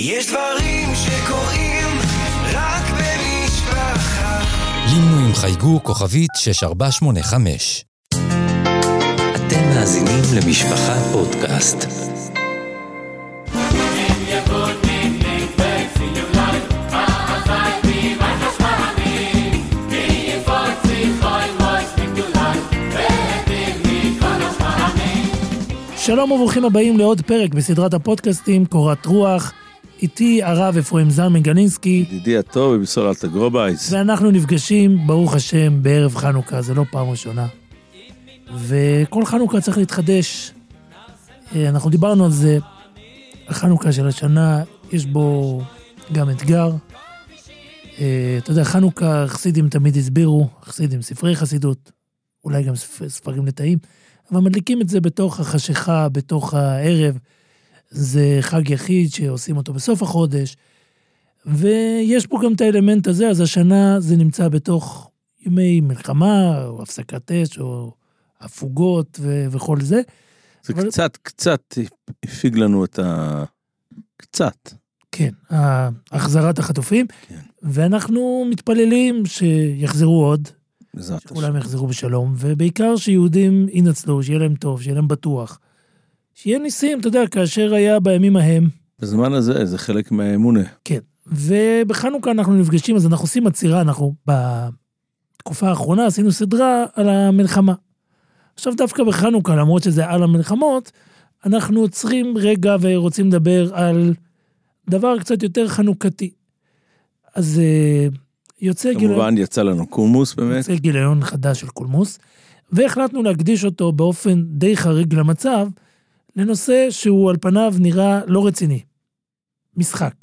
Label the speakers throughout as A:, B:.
A: יש דברים שקורים רק במשפחה.
B: לימנו עם חייגו כוכבית 6485.
C: אתם מאזינים למשפחה פודקאסט.
D: שלום וברוכים הבאים לעוד פרק בסדרת הפודקאסטים קורת רוח. איתי הרב אפרים זלמן גלינסקי,
E: ידידי הטוב ובשור אלתר גרובייס.
D: ואנחנו נפגשים, ברוך השם, בערב חנוכה, זה לא פעם ראשונה. וכל חנוכה צריך להתחדש. אה, אנחנו דיברנו על זה, החנוכה של השנה, יש בו גם אתגר. אה, אתה יודע, חנוכה, חסידים תמיד הסבירו, חסידים, ספרי חסידות, אולי גם ספ- ספרים לתאים, אבל מדליקים את זה בתוך החשיכה, בתוך הערב. זה חג יחיד שעושים אותו בסוף החודש, ויש פה גם את האלמנט הזה, אז השנה זה נמצא בתוך ימי מלחמה, או הפסקת אש, או הפוגות ו- וכל זה.
E: זה
D: אבל-
E: קצת, קצת הפיג לנו את ה... קצת.
D: כן, החזרת החטופים,
E: כן.
D: ואנחנו מתפללים שיחזרו עוד. שכולם יחזרו בשלום, ובעיקר שיהודים ינצלו, שיהיה להם טוב, שיהיה להם בטוח. שיהיה ניסים, אתה יודע, כאשר היה בימים ההם.
E: בזמן הזה זה חלק מהאמונה.
D: כן. ובחנוכה אנחנו נפגשים, אז אנחנו עושים עצירה, אנחנו בתקופה האחרונה עשינו סדרה על המלחמה. עכשיו דווקא בחנוכה, למרות שזה על המלחמות, אנחנו עוצרים רגע ורוצים לדבר על דבר קצת יותר חנוכתי. אז אה, יוצא גיליון,
E: כמובן יצא לנו קומוס באמת.
D: יוצא גיליון חדש של קולמוס, והחלטנו להקדיש אותו באופן די חריג למצב, לנושא שהוא על פניו נראה לא רציני. משחק.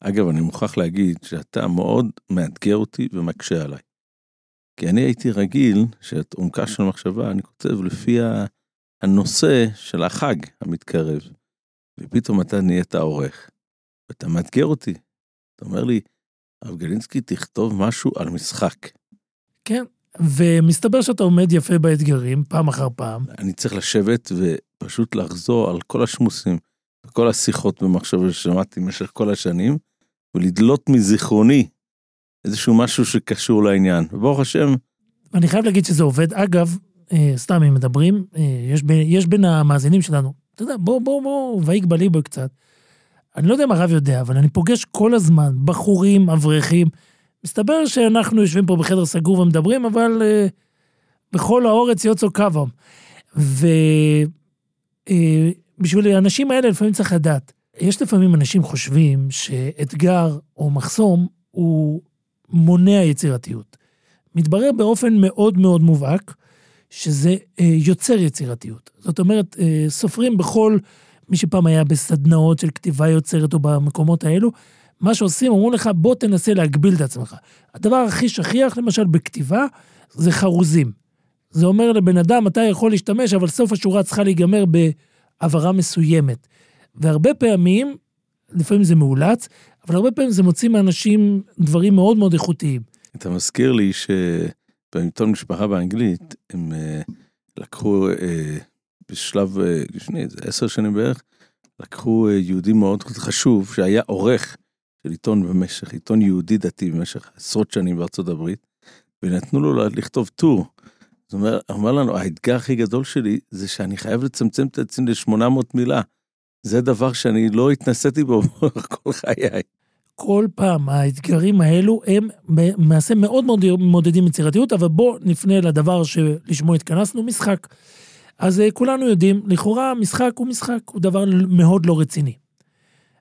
E: אגב, אני מוכרח להגיד שאתה מאוד מאתגר אותי ומקשה עליי. כי אני הייתי רגיל שאת עומקה של מחשבה אני כותב לפי הנושא של החג המתקרב. ופתאום אתה נהיית עורך. ואתה מאתגר אותי. אתה אומר לי, הרב גלינסקי, תכתוב משהו על משחק.
D: כן, ומסתבר שאתה עומד יפה באתגרים, פעם אחר פעם.
E: אני צריך לשבת ופשוט לחזור על כל השמוסים, וכל השיחות במחשבה ששמעתי במשך כל השנים, ולדלות מזיכרוני איזשהו משהו שקשור לעניין. וברוך השם,
D: ואני חייב להגיד שזה עובד. אגב, אה, סתם אם מדברים, אה, יש, בין, יש בין המאזינים שלנו, אתה יודע, בוא, בוא, בוא, ויגבה ליבו קצת. אני לא יודע אם הרב יודע, אבל אני פוגש כל הזמן בחורים, אברכים. מסתבר שאנחנו יושבים פה בחדר סגור ומדברים, אבל אה, בכל האורץ יוצא קוום. ובשביל האנשים האלה לפעמים צריך לדעת. יש לפעמים אנשים חושבים שאתגר או מחסום הוא מונע יצירתיות. מתברר באופן מאוד מאוד מובהק שזה אה, יוצר יצירתיות. זאת אומרת, אה, סופרים בכל, מי שפעם היה בסדנאות של כתיבה יוצרת או במקומות האלו, מה שעושים, אומרים לך, בוא תנסה להגביל את עצמך. הדבר הכי שכיח, למשל, בכתיבה, זה חרוזים. זה אומר לבן אדם, אתה יכול להשתמש, אבל סוף השורה צריכה להיגמר בהבהרה מסוימת. והרבה פעמים, לפעמים זה מאולץ, אבל הרבה פעמים זה מוציא מאנשים דברים מאוד מאוד איכותיים.
E: אתה מזכיר לי שבעיתון משפחה באנגלית, הם אה, לקחו אה, בשלב, אה, לפני איזה עשר שנים בערך, לקחו אה, יהודי מאוד חשוב, שהיה עורך של עיתון במשך, עיתון יהודי דתי במשך עשרות שנים בארצות הברית, ונתנו לו לכתוב טור. זאת אומרת, אמר לנו, האתגר הכי גדול שלי זה שאני חייב לצמצם את עצמי ל-800 מילה. זה דבר שאני לא התנסיתי בו כל חיי.
D: כל פעם האתגרים האלו הם מעשה מאוד מאוד מעודדים יצירתיות, אבל בואו נפנה לדבר שלשמו התכנסנו, משחק. אז אה, כולנו יודעים, לכאורה משחק הוא משחק, הוא דבר מאוד לא רציני.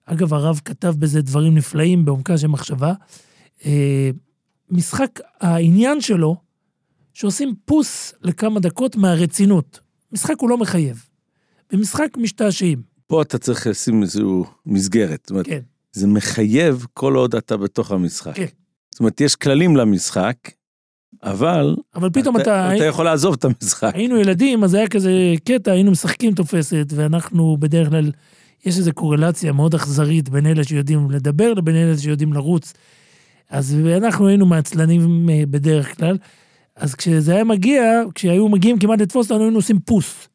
D: אגב, הרב כתב בזה דברים נפלאים בעומקה של מחשבה. אה, משחק, העניין שלו, שעושים פוס לכמה דקות מהרצינות. משחק הוא לא מחייב. במשחק משתעשעים.
E: פה אתה צריך לשים איזו מסגרת. זאת אומרת,
D: כן.
E: זה מחייב כל עוד אתה בתוך המשחק.
D: כן.
E: זאת אומרת, יש כללים למשחק, אבל
D: אבל פתאום
E: אתה,
D: אתה...
E: אתה יכול לעזוב את המשחק.
D: היינו ילדים, אז היה כזה קטע, היינו משחקים תופסת, ואנחנו בדרך כלל, יש איזו קורלציה מאוד אכזרית בין אלה שיודעים לדבר לבין אלה שיודעים לרוץ. אז אנחנו היינו מעצלנים אה, בדרך כלל, אז כשזה היה מגיע, כשהיו מגיעים כמעט לתפוס אותנו, היינו עושים פוס.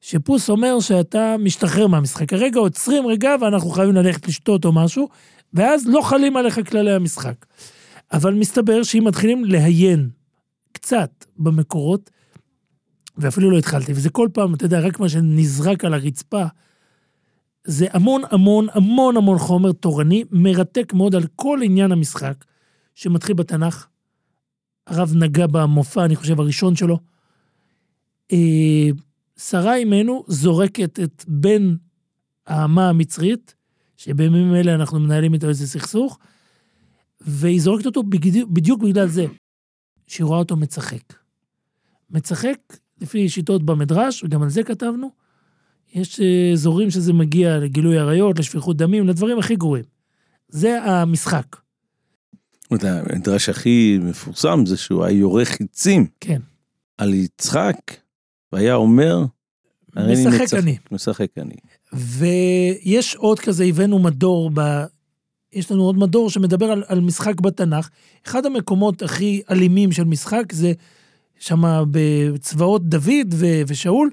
D: שיפוס אומר שאתה משתחרר מהמשחק. כרגע עוצרים רגע ואנחנו חייבים ללכת לשתות או משהו, ואז לא חלים עליך כללי המשחק. אבל מסתבר שאם מתחילים לעיין קצת במקורות, ואפילו לא התחלתי, וזה כל פעם, אתה יודע, רק מה שנזרק על הרצפה, זה המון המון המון המון חומר תורני, מרתק מאוד על כל עניין המשחק, שמתחיל בתנ"ך. הרב נגע במופע, אני חושב, הראשון שלו. אה, שרה אימנו זורקת את בן האמה המצרית, שבימים אלה אנחנו מנהלים איתו איזה סכסוך, והיא זורקת אותו בדיוק, בדיוק בגלל זה, שהיא רואה אותו מצחק. מצחק, לפי שיטות במדרש, וגם על זה כתבנו, יש אה, אזורים שזה מגיע לגילוי עריות, לשפיכות דמים, לדברים הכי גרועים. זה המשחק,
E: זאת אומרת, המדרש הכי מפורסם זה שהוא היה יורה חיצים
D: כן.
E: על יצחק, והיה אומר,
D: משחק
E: מצח-
D: אני.
E: משחק אני.
D: ויש עוד כזה, הבאנו מדור, ב... יש לנו עוד מדור שמדבר על, על משחק בתנ"ך. אחד המקומות הכי אלימים של משחק זה שם בצבאות דוד ו... ושאול,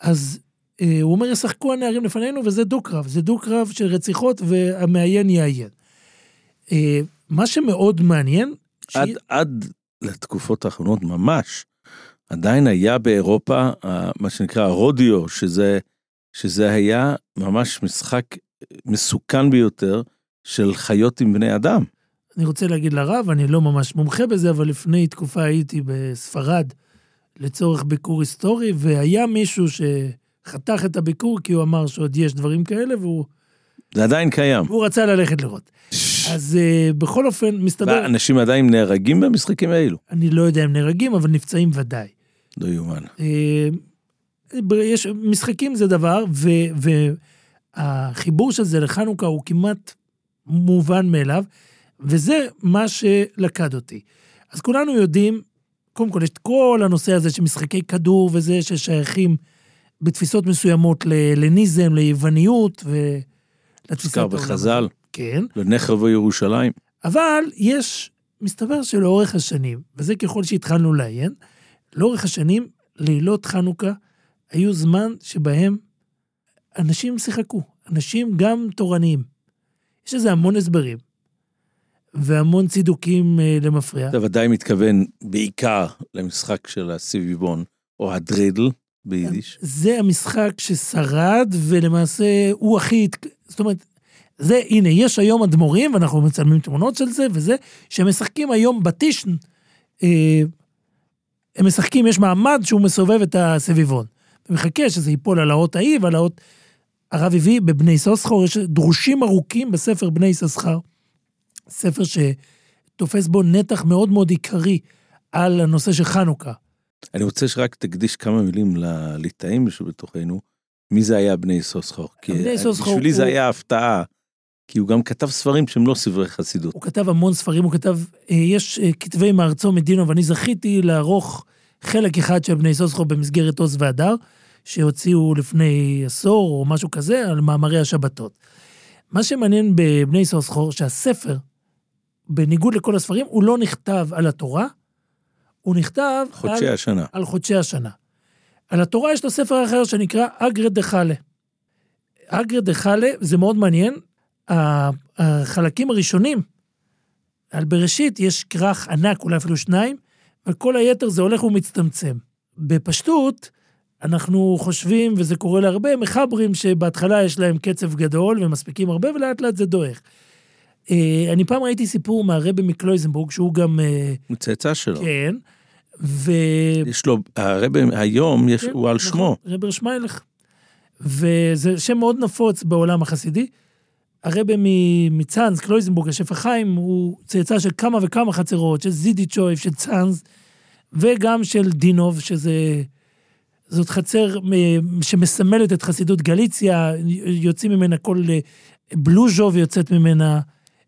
D: אז אה, הוא אומר, ישחקו הנערים לפנינו, וזה דו-קרב. זה דו-קרב של רציחות, והמעיין יעיין. אה, מה שמאוד מעניין,
E: עד, עד לתקופות האחרונות ממש, עדיין היה באירופה מה שנקרא הרודיו, שזה, שזה היה ממש משחק מסוכן ביותר של חיות עם בני אדם.
D: אני רוצה להגיד לרב, אני לא ממש מומחה בזה, אבל לפני תקופה הייתי בספרד לצורך ביקור היסטורי, והיה מישהו שחתך את הביקור כי הוא אמר שעוד יש דברים כאלה, והוא
E: זה עדיין קיים.
D: והוא רצה ללכת לראות. אז uh, בכל אופן, מסתבר,
E: אנשים עדיין נהרגים במשחקים האלו.
D: אני לא יודע אם נהרגים, אבל נפצעים ודאי.
E: לא יאומן.
D: ב- יש, משחקים זה דבר, ו- והחיבור של זה לחנוכה הוא כמעט מובן מאליו, וזה מה שלכד אותי. אז כולנו יודעים, קודם כל יש את כל הנושא הזה של משחקי כדור וזה ששייכים בתפיסות מסוימות להלניזם, ליווניות ולתפיסת
E: מוזכר
D: העולם
E: בחז"ל,
D: הזאת. כן.
E: לנחרבו ירושלים.
D: אבל יש, מסתבר שלאורך השנים, וזה ככל שהתחלנו לעיין, לאורך השנים, לילות חנוכה היו זמן שבהם אנשים שיחקו, אנשים גם תורניים. יש לזה המון הסברים, והמון צידוקים אה, למפרע.
E: אתה ודאי מתכוון בעיקר למשחק של הסביבון, או הדרידל ביידיש.
D: זה המשחק ששרד, ולמעשה הוא הכי... זאת אומרת, זה, הנה, יש היום אדמו"רים, ואנחנו מצלמים תמונות של זה, וזה, שמשחקים היום בטישן. אה, הם משחקים, יש מעמד שהוא מסובב את הסביבון. ומחכה שזה ייפול על האות ההיא ועל האות... הרב הביא בבני סוסחור, יש דרושים ארוכים בספר בני יששכר. ספר שתופס בו נתח מאוד מאוד עיקרי על הנושא של חנוכה.
E: אני רוצה שרק תקדיש כמה מילים לליטאים שבתוכנו, מי זה היה בני סוסחור. כי
D: בני סוסחור
E: בשבילי זה
D: הוא-
E: היה הפתעה, כי הוא גם כתב ספרים שהם לא ספרי חסידות.
D: הוא כתב המון ספרים, הוא כתב, אה, יש אה, כתבי מארצו מדינו, ואני זכיתי לערוך חלק אחד של בני סוסחו במסגרת עוז והדר, שהוציאו לפני עשור או משהו כזה, על מאמרי השבתות. מה שמעניין בבני סוסחור, שהספר, בניגוד לכל הספרים, הוא לא נכתב על התורה, הוא נכתב
E: חודשי
D: על,
E: השנה.
D: על חודשי השנה. על התורה יש לו ספר אחר שנקרא אגרא דחלה. אגרא דחלה, זה מאוד מעניין, החלקים הראשונים, על בראשית יש כרך ענק, אולי אפילו שניים, וכל היתר זה הולך ומצטמצם. בפשטות, אנחנו חושבים, וזה קורה להרבה, מחברים שבהתחלה יש להם קצב גדול ומספיקים הרבה, ולאט לאט זה דועך. אה, אני פעם ראיתי סיפור מהרבי מקלויזנבורג, שהוא גם, אה,
E: הוא צאצא שלו.
D: כן, ו...
E: יש לו, הרבי היום, יש,
D: כן,
E: הוא על
D: נכון,
E: שמו.
D: רבר שמיילך. וזה שם מאוד נפוץ בעולם החסידי. הרבה מצאנז, קלויזנבורג, השף החיים, הוא צאצא של כמה וכמה חצרות, של זידיצ'ויף, של צאנז, וגם של דינוב, שזה... זאת חצר שמסמלת את חסידות גליציה, יוצאים ממנה כל... אה, בלוז'וב יוצאת ממנה.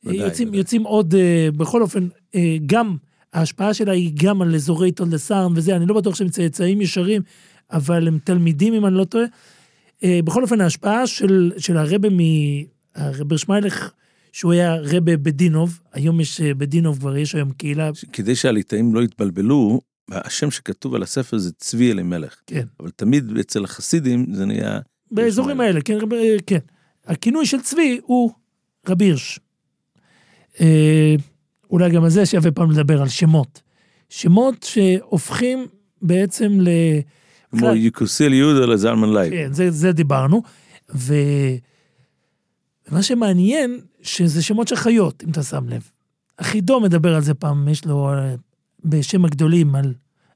E: ודאי,
D: יוצאים,
E: ודאי.
D: יוצאים עוד, אה, בכל אופן, אה, גם, ההשפעה שלה היא גם על אזורי טולדסארם וזה, אני לא בטוח שהם צאצאים ישרים, אבל הם תלמידים, אם אני לא טועה. בכל אופן, ההשפעה של, של הרבה מ... הרבר שמיילך, שהוא היה רבה בדינוב, היום יש אה, בדינוב כבר, יש היום קהילה,
E: כדי שהליטאים לא יתבלבלו, השם שכתוב על הספר זה צבי אלימלך,
D: כן.
E: אבל תמיד אצל החסידים זה נהיה...
D: באזורים האלה, כן, רב- כן. הכינוי של צבי הוא רבי הירש. אה, אולי גם על זה שווה פעם לדבר, על שמות. שמות שהופכים בעצם ל...
E: כמו יקוסיל יהודה לזלמן לייב.
D: כן, זה, זה דיברנו. ו... ומה שמעניין, שזה שמות של חיות, אם אתה שם לב. אחידו מדבר על זה פעם, יש לו אה, בשם הגדולים על,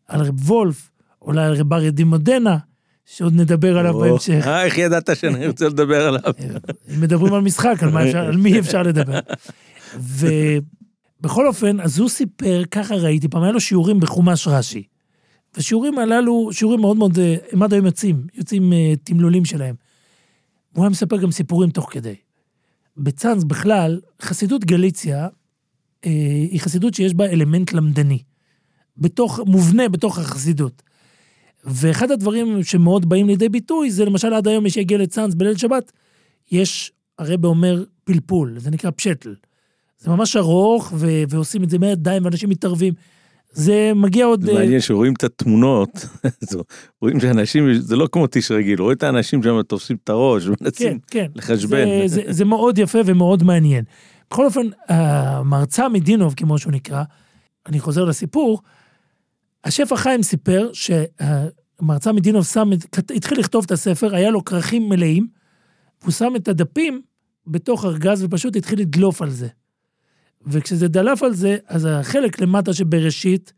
D: על רב וולף, אולי על רב אריה דימודנה, שעוד נדבר עליו בהמשך.
E: אה, איך ידעת שאני רוצה לדבר עליו?
D: אם מדברים על משחק, על, מה אפשר, על מי אפשר לדבר. ובכל אופן, אז הוא סיפר, ככה ראיתי, פעם היה לו שיעורים בחומש רש"י. והשיעורים הללו, שיעורים מאוד מאוד, אה, הם עד היום יוצאים, יוצאים אה, תמלולים שלהם. הוא היה מספר גם סיפורים תוך כדי. בצאנז בכלל, חסידות גליציה אה, היא חסידות שיש בה אלמנט למדני. בתוך, מובנה בתוך החסידות. ואחד הדברים שמאוד באים לידי ביטוי, זה למשל עד היום מי שהגיע לצאנז בליל שבת, יש, הרבה אומר פלפול, זה נקרא פשטל. זה ממש ארוך, ו- ועושים את זה מהידיים, ואנשים מתערבים. זה מגיע עוד...
E: זה
D: אה,
E: מעניין שרואים את התמונות, רואים שאנשים, זה לא כמו טיש רגיל, רואים את האנשים שם תופסים את הראש
D: כן,
E: ומנסים
D: כן.
E: לחשבן.
D: זה, זה, זה מאוד יפה ומאוד מעניין. בכל אופן, המרצה מדינוב, כמו שהוא נקרא, אני חוזר לסיפור, השף החיים סיפר שהמרצה מדינוב שם, התחיל לכתוב את הספר, היה לו כרכים מלאים, והוא שם את הדפים בתוך ארגז ופשוט התחיל לדלוף על זה. וכשזה דלף על זה, אז החלק למטה שבראשית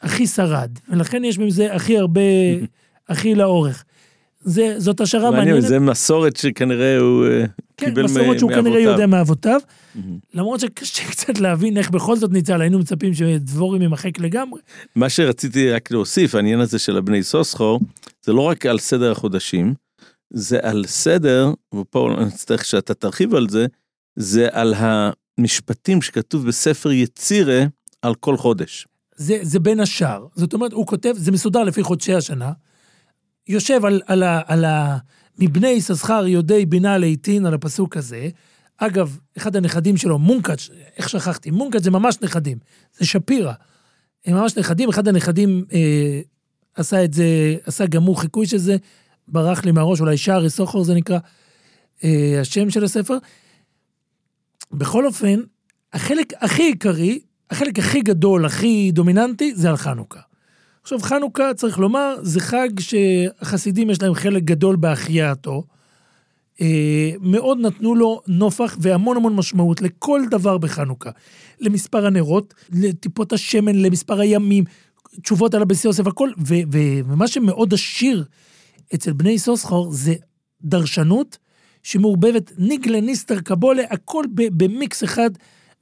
D: הכי שרד, ולכן יש מזה הכי הרבה, הכי לאורך. זה, זאת השערה
E: מעניין,
D: מעניינת.
E: זה מסורת שכנראה הוא אה,
D: כן,
E: קיבל
D: מסורות
E: מ-
D: שהוא כנראה
E: מאבותיו.
D: יודע מאבותיו. למרות שקשה קצת להבין איך בכל זאת ניצל, היינו מצפים שדבורים יימחק לגמרי.
E: מה שרציתי רק להוסיף, העניין הזה של הבני סוסחור, זה לא רק על סדר החודשים, זה על סדר, ופה אני אצטרך שאתה תרחיב על זה, זה על המשפטים שכתוב בספר יצירה על כל חודש.
D: זה, זה בין השאר. זאת אומרת, הוא כותב, זה מסודר לפי חודשי השנה, יושב על, על, ה, על ה... מבני יששכר יודעי בינה לעיתין על הפסוק הזה. אגב, אחד הנכדים שלו, מונקאץ', איך שכחתי? מונקאץ' זה ממש נכדים, זה שפירא. הם ממש נכדים, אחד הנכדים אה, עשה את זה, עשה גם הוא חיקוי של זה, ברח לי מהראש, אולי שערי סוחר זה נקרא, אה, השם של הספר. בכל אופן, החלק הכי עיקרי, החלק הכי גדול, הכי דומיננטי, זה על חנוכה. עכשיו, חנוכה, צריך לומר, זה חג שהחסידים יש להם חלק גדול בהחייאתו. אה, מאוד נתנו לו נופח והמון המון משמעות לכל דבר בחנוכה. למספר הנרות, לטיפות השמן, למספר הימים, תשובות על הבס יוסף, הכל. ו- ו- ומה שמאוד עשיר אצל בני סוסחור זה דרשנות שמעורבבת ניגלה, ניסטר, קבולה, הכל ב- במיקס אחד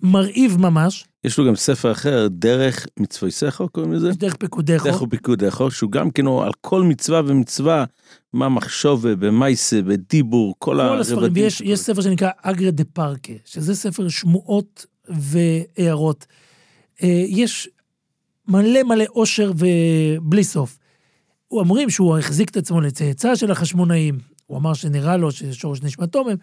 D: מרהיב ממש.
E: יש לו גם ספר אחר, דרך מצווי סכר קוראים לזה?
D: דרך פיקודךו.
E: דרך ופיקודךו, שהוא גם כן על כל מצווה ומצווה, מה מחשובה, במייסה, בדיבור, כל
D: כל
E: הרבדים.
D: הספרים, ויש יש ספר שנקרא אגרה דה פארקה, שזה ספר שמועות והערות. אה, יש מלא מלא עושר ובלי סוף. הוא אומרים שהוא החזיק את עצמו לצאצא של החשמונאים, הוא אמר שנראה לו ששורש נשמתו מהם.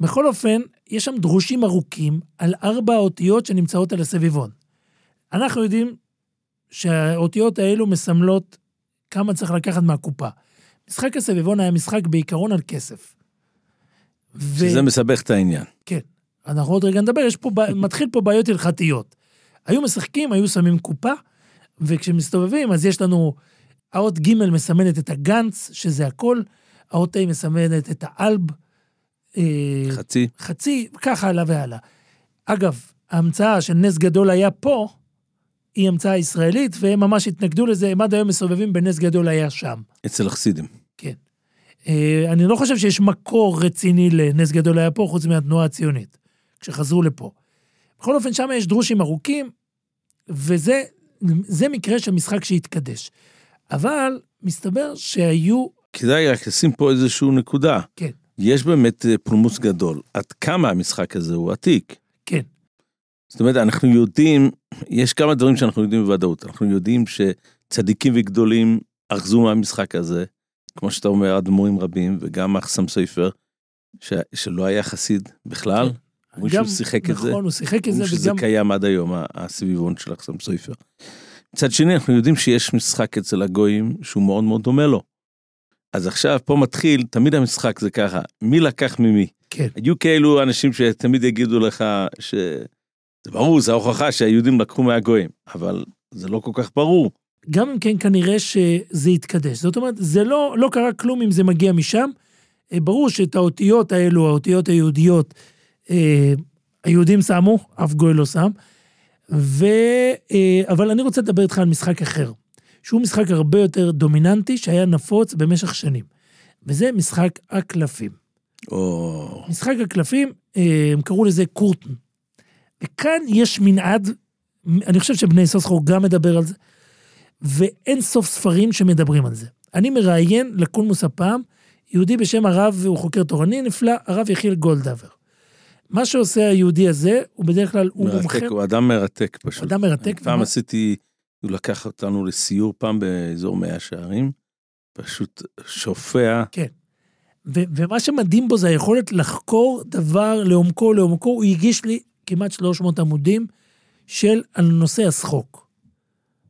D: בכל אופן, יש שם דרושים ארוכים על ארבע האותיות שנמצאות על הסביבון. אנחנו יודעים שהאותיות האלו מסמלות כמה צריך לקחת מהקופה. משחק הסביבון היה משחק בעיקרון על כסף. ו...
E: שזה מסבך את העניין.
D: כן. אנחנו עוד רגע נדבר, יש פה, מתחיל פה בעיות הלכתיות. היו משחקים, היו שמים קופה, וכשמסתובבים, אז יש לנו, האות ג' מסמנת את הגנץ, שזה הכל, האות ה' מסמנת את האלב, אה,
E: חצי.
D: חצי, ככה הלאה והלאה. אגב, ההמצאה של נס גדול היה פה, היא המצאה ישראלית, והם ממש התנגדו לזה, הם עד היום מסובבים בנס גדול היה שם.
E: אצל החסידים.
D: כן. אה, אני לא חושב שיש מקור רציני לנס גדול היה פה, חוץ מהתנועה הציונית, כשחזרו לפה. בכל אופן, שם יש דרושים ארוכים, וזה זה מקרה של משחק שהתקדש. אבל מסתבר שהיו,
E: כדאי רק לשים פה איזשהו נקודה.
D: כן,
E: יש באמת אה, פולמוס גדול. עד כמה המשחק הזה הוא עתיק?
D: כן,
E: זאת אומרת, אנחנו יודעים, יש כמה דברים שאנחנו יודעים בוודאות. אנחנו יודעים שצדיקים וגדולים אחזו מהמשחק הזה, כמו שאתה אומר, אדמו"רים רבים, וגם אחסם סופר, ש... שלא היה חסיד בכלל.
D: כן.
E: אומרים שהוא שיחק את זה.
D: נכון, הוא שיחק את זה,
E: אומרים שזה
D: וגם...
E: קיים עד היום, הסביבון של אחסם סופר. מצד שני, אנחנו יודעים שיש משחק אצל הגויים שהוא מאוד מאוד דומה לו. אז עכשיו פה מתחיל, תמיד המשחק זה ככה, מי לקח ממי.
D: כן.
E: היו כאלו אנשים שתמיד יגידו לך ש... זה ברור, זה ההוכחה שהיהודים לקחו מהגויים, אבל זה לא כל כך ברור.
D: גם אם כן, כנראה שזה יתקדש. זאת אומרת, זה לא, לא קרה כלום אם זה מגיע משם. אה, ברור שאת האותיות האלו, האותיות היהודיות, אה, היהודים שמו, אף גוי לא שם. ו... אה, אבל אני רוצה לדבר איתך על משחק אחר, שהוא משחק הרבה יותר דומיננטי, שהיה נפוץ במשך שנים. וזה משחק הקלפים.
E: או...
D: משחק הקלפים, אה, הם קראו לזה קורטן. וכאן יש מנעד, אני חושב שבני סוסחור גם מדבר על זה, ואין סוף ספרים שמדברים על זה. אני מראיין לקולמוס הפעם, יהודי בשם הרב, הוא חוקר תורני נפלא, הרב יחיאל גולדהבר. מה שעושה היהודי הזה, הוא בדרך כלל, הוא מומחה,
E: מרתק, הוא אדם מרתק פשוט.
D: אדם מרתק.
E: פעם
D: ומה-
E: עשיתי, הוא לקח אותנו לסיור פעם באזור מאה שערים, פשוט שופע,
D: ו- ומה שמדהים בו זה היכולת לחקור דבר לעומקו, לעומקו. הוא הגיש לי כמעט 300 עמודים של על נושא השחוק.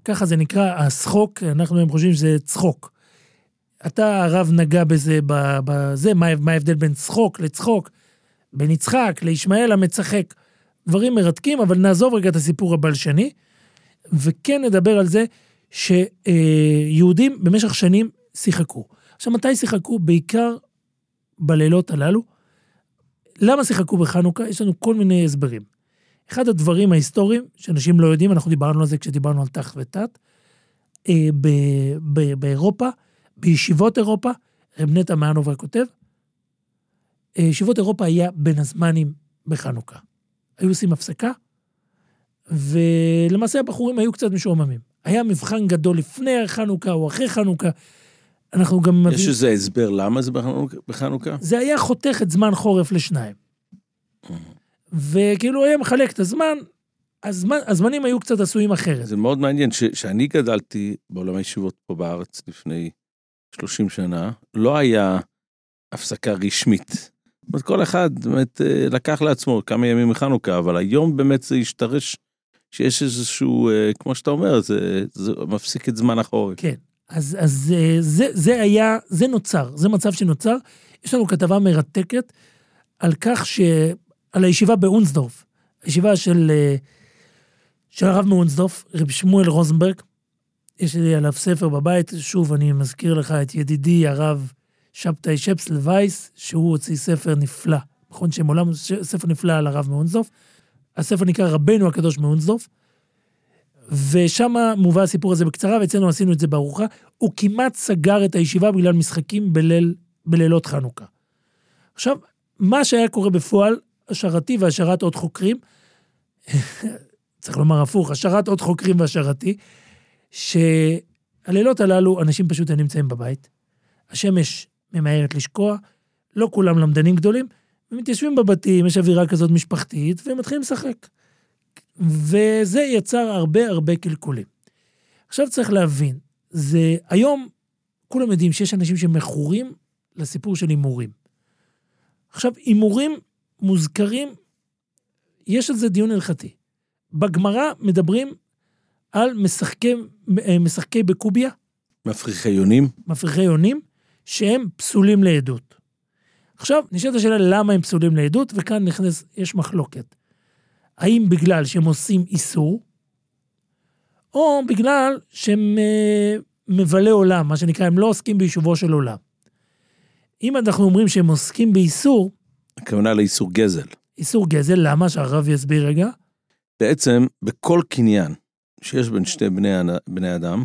D: ככה זה נקרא, השחוק, אנחנו היום חושבים שזה צחוק. אתה, הרב, נגע בזה, בזה, מה, מה ההבדל בין צחוק לצחוק, בין יצחק לישמעאל המצחק. דברים מרתקים, אבל נעזוב רגע את הסיפור הבלשני, וכן נדבר על זה שיהודים במשך שנים שיחקו. עכשיו, מתי שיחקו? בעיקר בלילות הללו. למה שיחקו בחנוכה? יש לנו כל מיני הסברים. אחד הדברים ההיסטוריים שאנשים לא יודעים, אנחנו דיברנו על זה כשדיברנו על תח ותת, אה, ב- ב- באירופה, בישיבות אירופה, רב נטע מהנובר כותב, אה, ישיבות אירופה היה בין הזמנים בחנוכה. היו עושים הפסקה, ולמעשה הבחורים היו קצת משועממים. היה מבחן גדול לפני חנוכה או אחרי חנוכה. אנחנו גם
E: יש איזה הסבר למה זה בחנוכה-?
D: זה היה חותך את זמן חורף לשניים. וכאילו היה מחלק את הזמן, הזמן הזמנים היו קצת עשויים אחרת.
E: זה מאוד מעניין, ש- שאני גדלתי בעולם הישיבות פה בארץ לפני 30 שנה, לא היה הפסקה רשמית. זאת אומרת, כל אחד באמת אה, לקח לעצמו כמה ימים מחנוכה, אבל היום באמת זה השתרש שיש איזשהו, אה, כמו שאתה אומר, זה, זה מפסיק את זמן החורף.
D: כן. אז, אז אה, זה, זה היה, זה נוצר, זה מצב שנוצר. יש לנו כתבה מרתקת על כך ש... על הישיבה באונסדורף, הישיבה של, אה, של הרב מאונסדורף, רב שמואל רוזנברג. יש לי עליו ספר בבית, שוב, אני מזכיר לך את ידידי הרב שבתאי שפסל וייס, שהוא הוציא ספר נפלא, נכון שם עולם, ספר נפלא על הרב מאונסדורף. הספר נקרא רבנו הקדוש מאונסדורף. ושם מובא הסיפור הזה בקצרה, ואצלנו עשינו את זה בארוחה. הוא כמעט סגר את הישיבה בגלל משחקים בליל, בלילות חנוכה. עכשיו, מה שהיה קורה בפועל, השרתי והשארת עוד חוקרים, צריך לומר הפוך, השארת עוד חוקרים והשארתי, שהלילות הללו אנשים פשוט היו נמצאים בבית, השמש ממהרת לשקוע, לא כולם למדנים גדולים, ומתיישבים בבתים, יש אווירה כזאת משפחתית, והם מתחילים לשחק. וזה יצר הרבה הרבה קלקולים. עכשיו צריך להבין, זה היום כולם יודעים שיש אנשים שמכורים לסיפור של הימורים. עכשיו, הימורים מוזכרים, יש על זה דיון הלכתי. בגמרא מדברים על משחקי, אה, משחקי בקוביה,
E: מפריחי יונים,
D: מפריחי יונים, שהם פסולים לעדות. עכשיו, נשאלת השאלה למה הם פסולים לעדות, וכאן נכנס, יש מחלוקת. האם בגלל שהם עושים איסור, או בגלל שהם אה, מבלי עולם, מה שנקרא, הם לא עוסקים ביישובו של עולם. אם אנחנו אומרים שהם עוסקים באיסור,
E: הכוונה לאיסור גזל.
D: איסור גזל, למה? שהרב יסביר רגע.
E: בעצם בכל קניין שיש בין שני בני, בני אדם,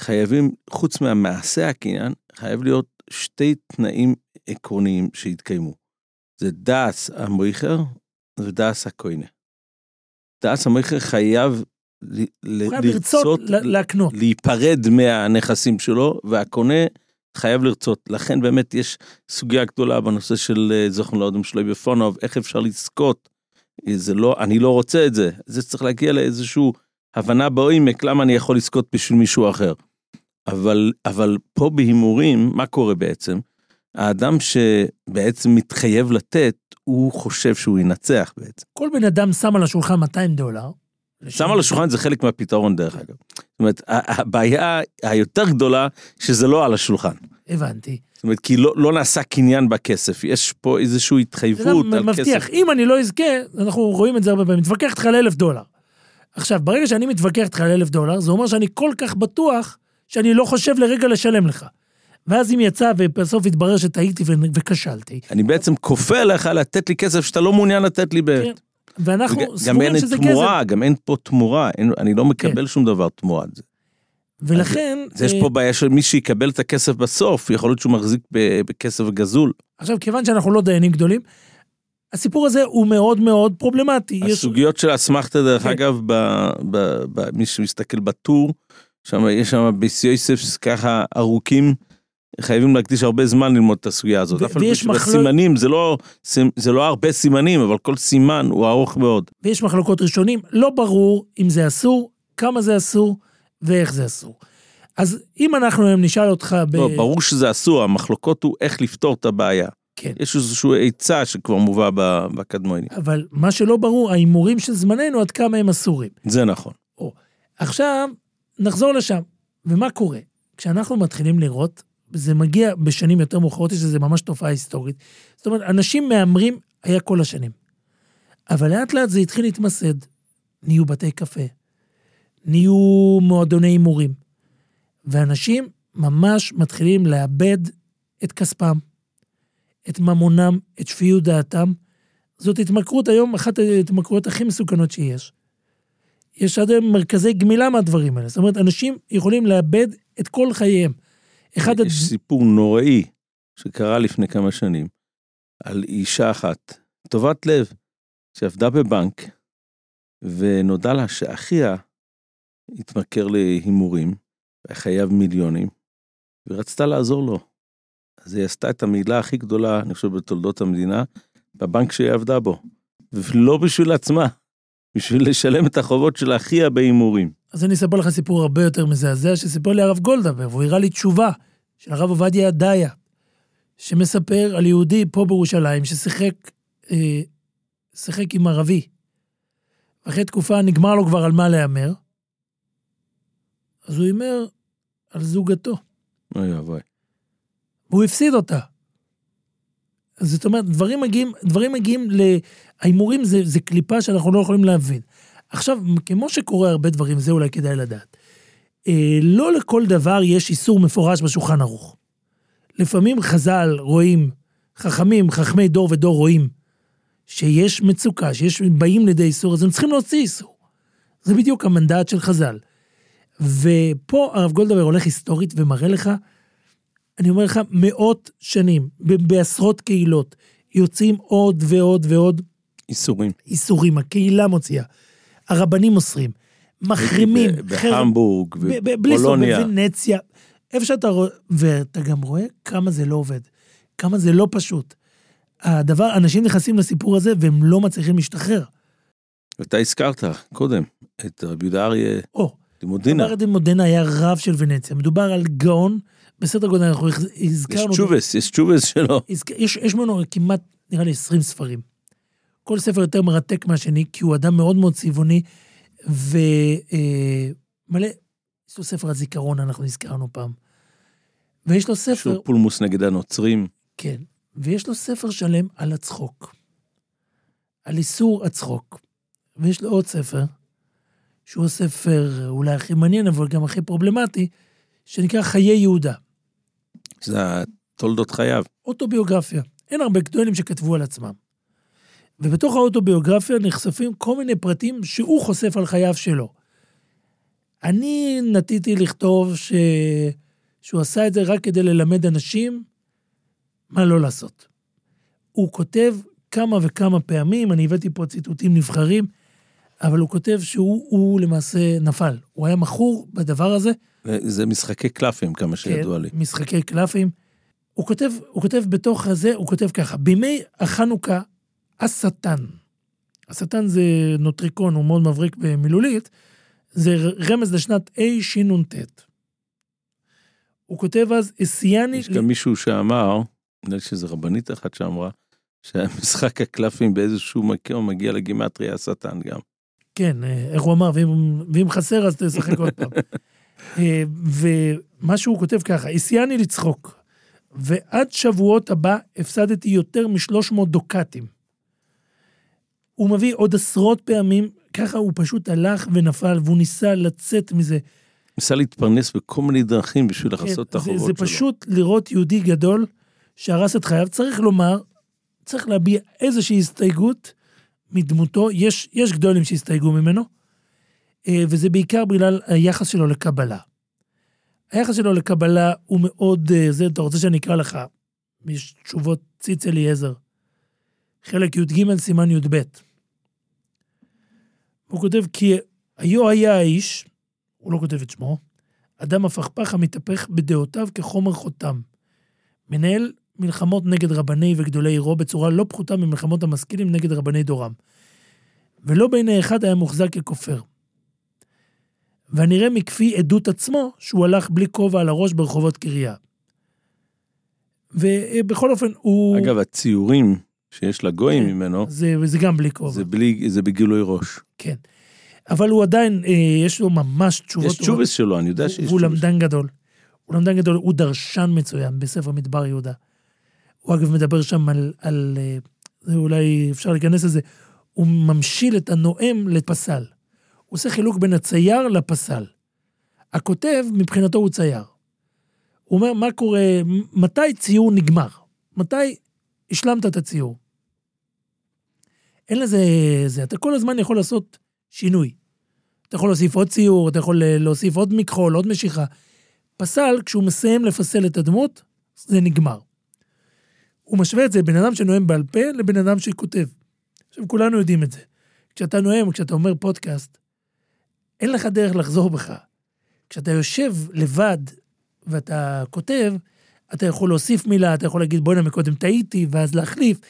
E: חייבים, חוץ מהמעשה הקניין, חייב להיות שתי תנאים עקרוניים שהתקיימו. זה דאס המויכר ודאס הכהנה. דאס המויכר חייב
D: לרצות להקנות.
E: להיפרד מהנכסים שלו, והקונה חייב לרצות. לכן באמת יש סוגיה גדולה בנושא של אה, זוכן לאודם שלו בפונוב, איך אפשר לזכות. אה, זה לא, אני לא רוצה את זה. זה צריך להגיע לאיזושהי הבנה בעומק, למה אני יכול לזכות בשביל מישהו אחר. אבל, אבל פה בהימורים, מה קורה בעצם? האדם שבעצם מתחייב לתת, הוא חושב שהוא ינצח בעצם.
D: כל בן אדם שם על השולחן 200 דולר,
E: שם על השולחן זה חלק מהפתרון דרך אגב. זאת אומרת, הבעיה היותר גדולה שזה לא על השולחן.
D: הבנתי.
E: זאת אומרת, כי לא, לא נעשה קניין בכסף, יש פה איזושהי התחייבות על
D: מבטיח,
E: כסף.
D: אם אני לא אזכה, אנחנו רואים את זה הרבה פעמים, מתווכח איתך על אלף דולר. עכשיו, ברגע שאני מתווכח איתך על אלף דולר, זה אומר שאני כל כך בטוח שאני לא חושב לרגע לשלם לך. ואז אם יצא ובסוף התברר שטעיתי וכשלתי,
E: אני בעצם כופה עליך לתת לי כסף שאתה לא מעוניין לתת לי ב...
D: כן, ואנחנו
E: וג- גם
D: סבורים
E: אין
D: שזה
E: תמורה, גם אין פה תמורה, אין, אני לא מקבל שום דבר תמורת זה.
D: כסף. ולכן,
E: אז יש
D: אה,
E: פה בעיה של מי שיקבל את הכסף בסוף, יכול להיות שהוא מחזיק ב- בכסף גזול.
D: עכשיו, כיוון שאנחנו לא דיינים גדולים, הסיפור הזה הוא מאוד מאוד פרובלמטי. יש-
E: הסוגיות של האסמכתה, דרך
D: כן.
E: אגב, ב- ב- ב- מי שמסתכל בטור, שם יש שם ביס יוסף ככה ארוכים, חייבים להקדיש הרבה זמן ללמוד את הסוגיה הזאת. אף על פי שבסימנים זה לא, זה לא הרבה סימנים, אבל כל סימן הוא ארוך מאוד.
D: ויש מחלוקות ראשונים, לא ברור אם זה אסור, כמה זה אסור ואיך זה אסור. אז אם אנחנו היום נשאל אותך ב...
E: לא, ברור שזה אסור, המחלוקות הוא איך לפתור את הבעיה.
D: כן.
E: יש איזושהי עצה שכבר מובא בקדמונים.
D: אבל מה שלא ברור, ההימורים של זמננו, עד כמה הם אסורים.
E: זה נכון.
D: עכשיו, נחזור לשם. ומה קורה? כשאנחנו מתחילים לראות, זה מגיע בשנים יותר מאוחרות, יש לזה ממש תופעה היסטורית. זאת אומרת, אנשים מהמרים היה כל השנים. אבל לאט לאט זה התחיל להתמסד. נהיו בתי קפה, נהיו מועדוני הימורים, ואנשים ממש מתחילים לאבד את כספם, את ממונם, את שפיות דעתם. זאת התמכרות היום, אחת ההתמכרויות הכי מסוכנות שיש. יש עד היום מרכזי גמילה מהדברים האלה. זאת אומרת, אנשים יכולים לאבד את כל חייהם. אחד...
E: יש סיפור נוראי שקרה לפני כמה שנים על אישה אחת, טובת לב, שעבדה בבנק, ונודע לה שאחיה התמכר להימורים, והיה חייב מיליונים, ורצתה לעזור לו. אז היא עשתה את המילה הכי גדולה, אני חושב, בתולדות המדינה, בבנק שהיא עבדה בו. ולא בשביל עצמה, בשביל לשלם את החובות של אחיה בהימורים.
D: אז אני אספר לך סיפור הרבה יותר מזעזע, שסיפר לי הרב גולדהבר, והוא הראה לי תשובה של הרב עובדיה ידעיה, שמספר על יהודי פה בירושלים ששיחק אה, שיחק עם ערבי. אחרי תקופה נגמר לו כבר על מה להמר, אז הוא הימר על זוגתו,
E: אוי אבוי.
D: והוא הפסיד אותה. זאת אומרת, דברים מגיעים, דברים מגיעים ל... ההימורים זה, זה קליפה שאנחנו לא יכולים להבין. עכשיו, כמו שקורה הרבה דברים, זה אולי כדאי לדעת. אה, לא לכל דבר יש איסור מפורש בשולחן ערוך. לפעמים חז"ל רואים, חכמים, חכמי דור ודור רואים, שיש מצוקה, שיש באים לידי איסור, אז הם צריכים להוציא איסור. זה בדיוק המנדט של חז"ל. ופה הרב גולדבר הולך היסטורית ומראה לך, אני אומר לך, מאות שנים, בעשרות קהילות, יוצאים עוד ועוד ועוד
E: איסורים.
D: איסורים, הקהילה מוציאה, הרבנים אוסרים, מחרימים,
E: בהמבורג,
D: ב- ב- בלי סוף,
E: ובולוניה.
D: בוונציה, איפה שאתה רואה, ואתה גם רואה כמה זה לא עובד, כמה זה לא פשוט. הדבר, אנשים נכנסים לסיפור הזה והם לא מצליחים להשתחרר.
E: אתה הזכרת קודם את רבי יהודה אריה
D: או,
E: לימודינה.
D: מרד מודנה היה רב של ונציה, מדובר על גאון, בסדר גודל, אנחנו הז-
E: יש
D: הזכרנו,
E: צ'ובס, יש צ'ובס שלו.
D: יש, יש ממנו כמעט, נראה לי, 20 ספרים. כל ספר יותר מרתק מהשני, כי הוא אדם מאוד מאוד צבעוני, ומלא, יש לו ספר הזיכרון, אנחנו הזכרנו פעם. ויש לו ספר,
E: לו פולמוס נגד הנוצרים.
D: כן, ויש לו ספר שלם על הצחוק. על איסור הצחוק. ויש לו עוד ספר, שהוא הספר אולי הכי מעניין, אבל גם הכי פרובלמטי, שנקרא חיי יהודה.
E: זה תולדות חייו.
D: אוטוביוגרפיה. אין הרבה גדולים שכתבו על עצמם. ובתוך האוטוביוגרפיה נחשפים כל מיני פרטים שהוא חושף על חייו שלו. אני נטיתי לכתוב ש... שהוא עשה את זה רק כדי ללמד אנשים מה לא לעשות. הוא כותב כמה וכמה פעמים, אני הבאתי פה ציטוטים נבחרים, אבל הוא כותב שהוא הוא למעשה נפל. הוא היה מכור בדבר הזה,
E: זה משחקי קלפים, כמה שידוע לי.
D: כן, משחקי קלפים. הוא כותב, הוא כותב בתוך הזה, הוא כותב ככה, בימי החנוכה, השטן. השטן זה נוטריקון, הוא מאוד מבריק במילולית, זה רמז לשנת השנ"ט. הוא כותב אז, אסיאני...
E: יש גם מישהו שאמר, נדמה לי שזו רבנית אחת שאמרה, שמשחק הקלפים באיזשהו מקום מגיע לגימטריה השטן גם.
D: כן, אה, איך הוא אמר, ואם, ואם חסר אז תשחק עוד פעם. אה, ומה שהוא כותב ככה, הסיאני לצחוק, ועד שבועות הבא הפסדתי יותר מ-300 דוקטים. הוא מביא עוד עשרות פעמים, ככה הוא פשוט הלך ונפל, והוא ניסה לצאת מזה.
E: ניסה להתפרנס בכל מיני דרכים בשביל לכסות את
D: כן,
E: החובות שלו.
D: זה פשוט לראות יהודי גדול שהרס את חייו. צריך לומר, צריך להביע איזושהי הסתייגות מדמותו. יש, יש גדולים שהסתייגו ממנו, אה, וזה בעיקר בגלל היחס שלו לקבלה. היחס שלו לקבלה הוא מאוד, אה, זה, אתה רוצה שאני אקרא לך? יש תשובות ציץ אליעזר. חלק י"ג סימן י"ב. הוא כותב כי היו היה האיש, הוא לא כותב את שמו, אדם הפכפך המתהפך בדעותיו כחומר חותם. מנהל מלחמות נגד רבני וגדולי עירו בצורה לא פחותה ממלחמות המשכילים נגד רבני דורם. ולא בעיני אחד היה מוחזק ככופר. והנראה מכפי עדות עצמו שהוא הלך בלי כובע על הראש ברחובות קריה. ובכל אופן הוא...
E: אגב, הציורים שיש לגויים
D: כן.
E: ממנו,
D: זה, זה גם בלי כובע.
E: זה בלי, זה בגילוי ראש.
D: כן. אבל הוא עדיין, אה, יש לו ממש תשובות
E: יש תשובס שלו, אני יודע שיש
D: והוא
E: תשובס.
D: למדן גדול. הוא למדן גדול, הוא דרשן מצוין בספר מדבר יהודה. הוא אגב מדבר שם על, על אה, אולי אפשר להיכנס לזה, הוא ממשיל את הנואם לפסל. הוא עושה חילוק בין הצייר לפסל. הכותב, מבחינתו הוא צייר. הוא אומר, מה קורה, מתי ציור נגמר? מתי השלמת את הציור? אין לזה, זה, אתה כל הזמן יכול לעשות שינוי. אתה יכול להוסיף עוד ציור, אתה יכול אה, להוסיף עוד מכחול, עוד משיכה. פסל, כשהוא מסיים לפסל את הדמות, זה נגמר. הוא משווה את זה בין אדם שנואם בעל פה לבין אדם שכותב. עכשיו, כולנו יודעים את זה. כשאתה נואם, כשאתה אומר פודקאסט, אין לך דרך לחזור בך. כשאתה יושב לבד ואתה כותב, אתה יכול להוסיף מילה, אתה יכול להגיד, בוא'נה, מקודם טעיתי, ואז להחליף.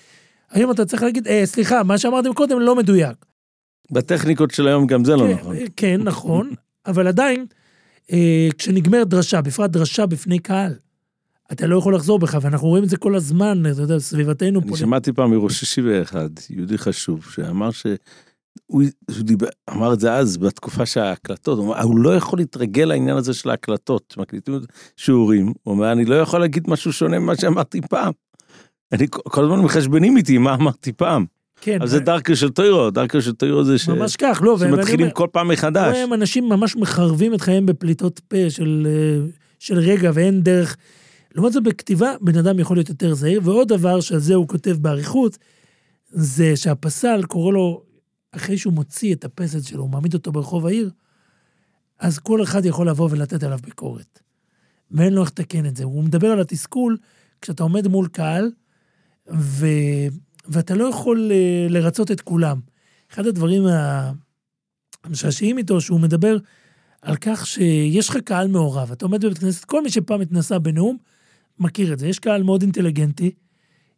D: היום אתה צריך להגיד, אה, סליחה, מה שאמרתם קודם לא מדויק.
E: בטכניקות של היום גם זה לא
D: כן,
E: נכון.
D: כן, נכון, אבל עדיין, אה, כשנגמרת דרשה, בפרט דרשה בפני קהל, אתה לא יכול לחזור בך, ואנחנו רואים את זה כל הזמן, אתה יודע, סביבתנו
E: אני
D: פה.
E: שמעתי פעם מראש שישי אחד, יהודי חשוב, שאמר ש... הוא שהוא דיבר, אמר את זה אז, בתקופה שההקלטות, הוא אמר, הוא לא יכול להתרגל לעניין הזה של ההקלטות, מקליטים שיעורים, הוא אומר, אני לא יכול להגיד משהו שונה ממה שאמרתי פעם. אני כל הזמן מחשבנים איתי מה אמרתי פעם.
D: כן,
E: אבל זה דרכו של טוירו, דרכו של טוירו זה ש...
D: ממש כך, לא,
E: שמתחילים
D: אומר,
E: כל פעם מחדש.
D: רואים אנשים ממש מחרבים את חייהם בפליטות פה של, אה, של רגע, ואין דרך. לעומת זאת, בכתיבה, בן אדם יכול להיות יותר זהיר, ועוד דבר שעל זה הוא כותב באריכות, זה שהפסל קורא לו, אחרי שהוא מוציא את הפסל שלו, הוא מעמיד אותו ברחוב העיר, אז כל אחד יכול לבוא ולתת עליו ביקורת. ואין לו איך לתקן את זה. הוא מדבר על התסכול כשאתה עומד מול קהל, ו... ואתה לא יכול אה, לרצות את כולם. אחד הדברים המשעשעים איתו, שהוא מדבר על כך שיש לך קהל מעורב. אתה עומד בבית כנסת, כל מי שפעם התנסה בנאום, מכיר את זה. יש קהל מאוד אינטליגנטי,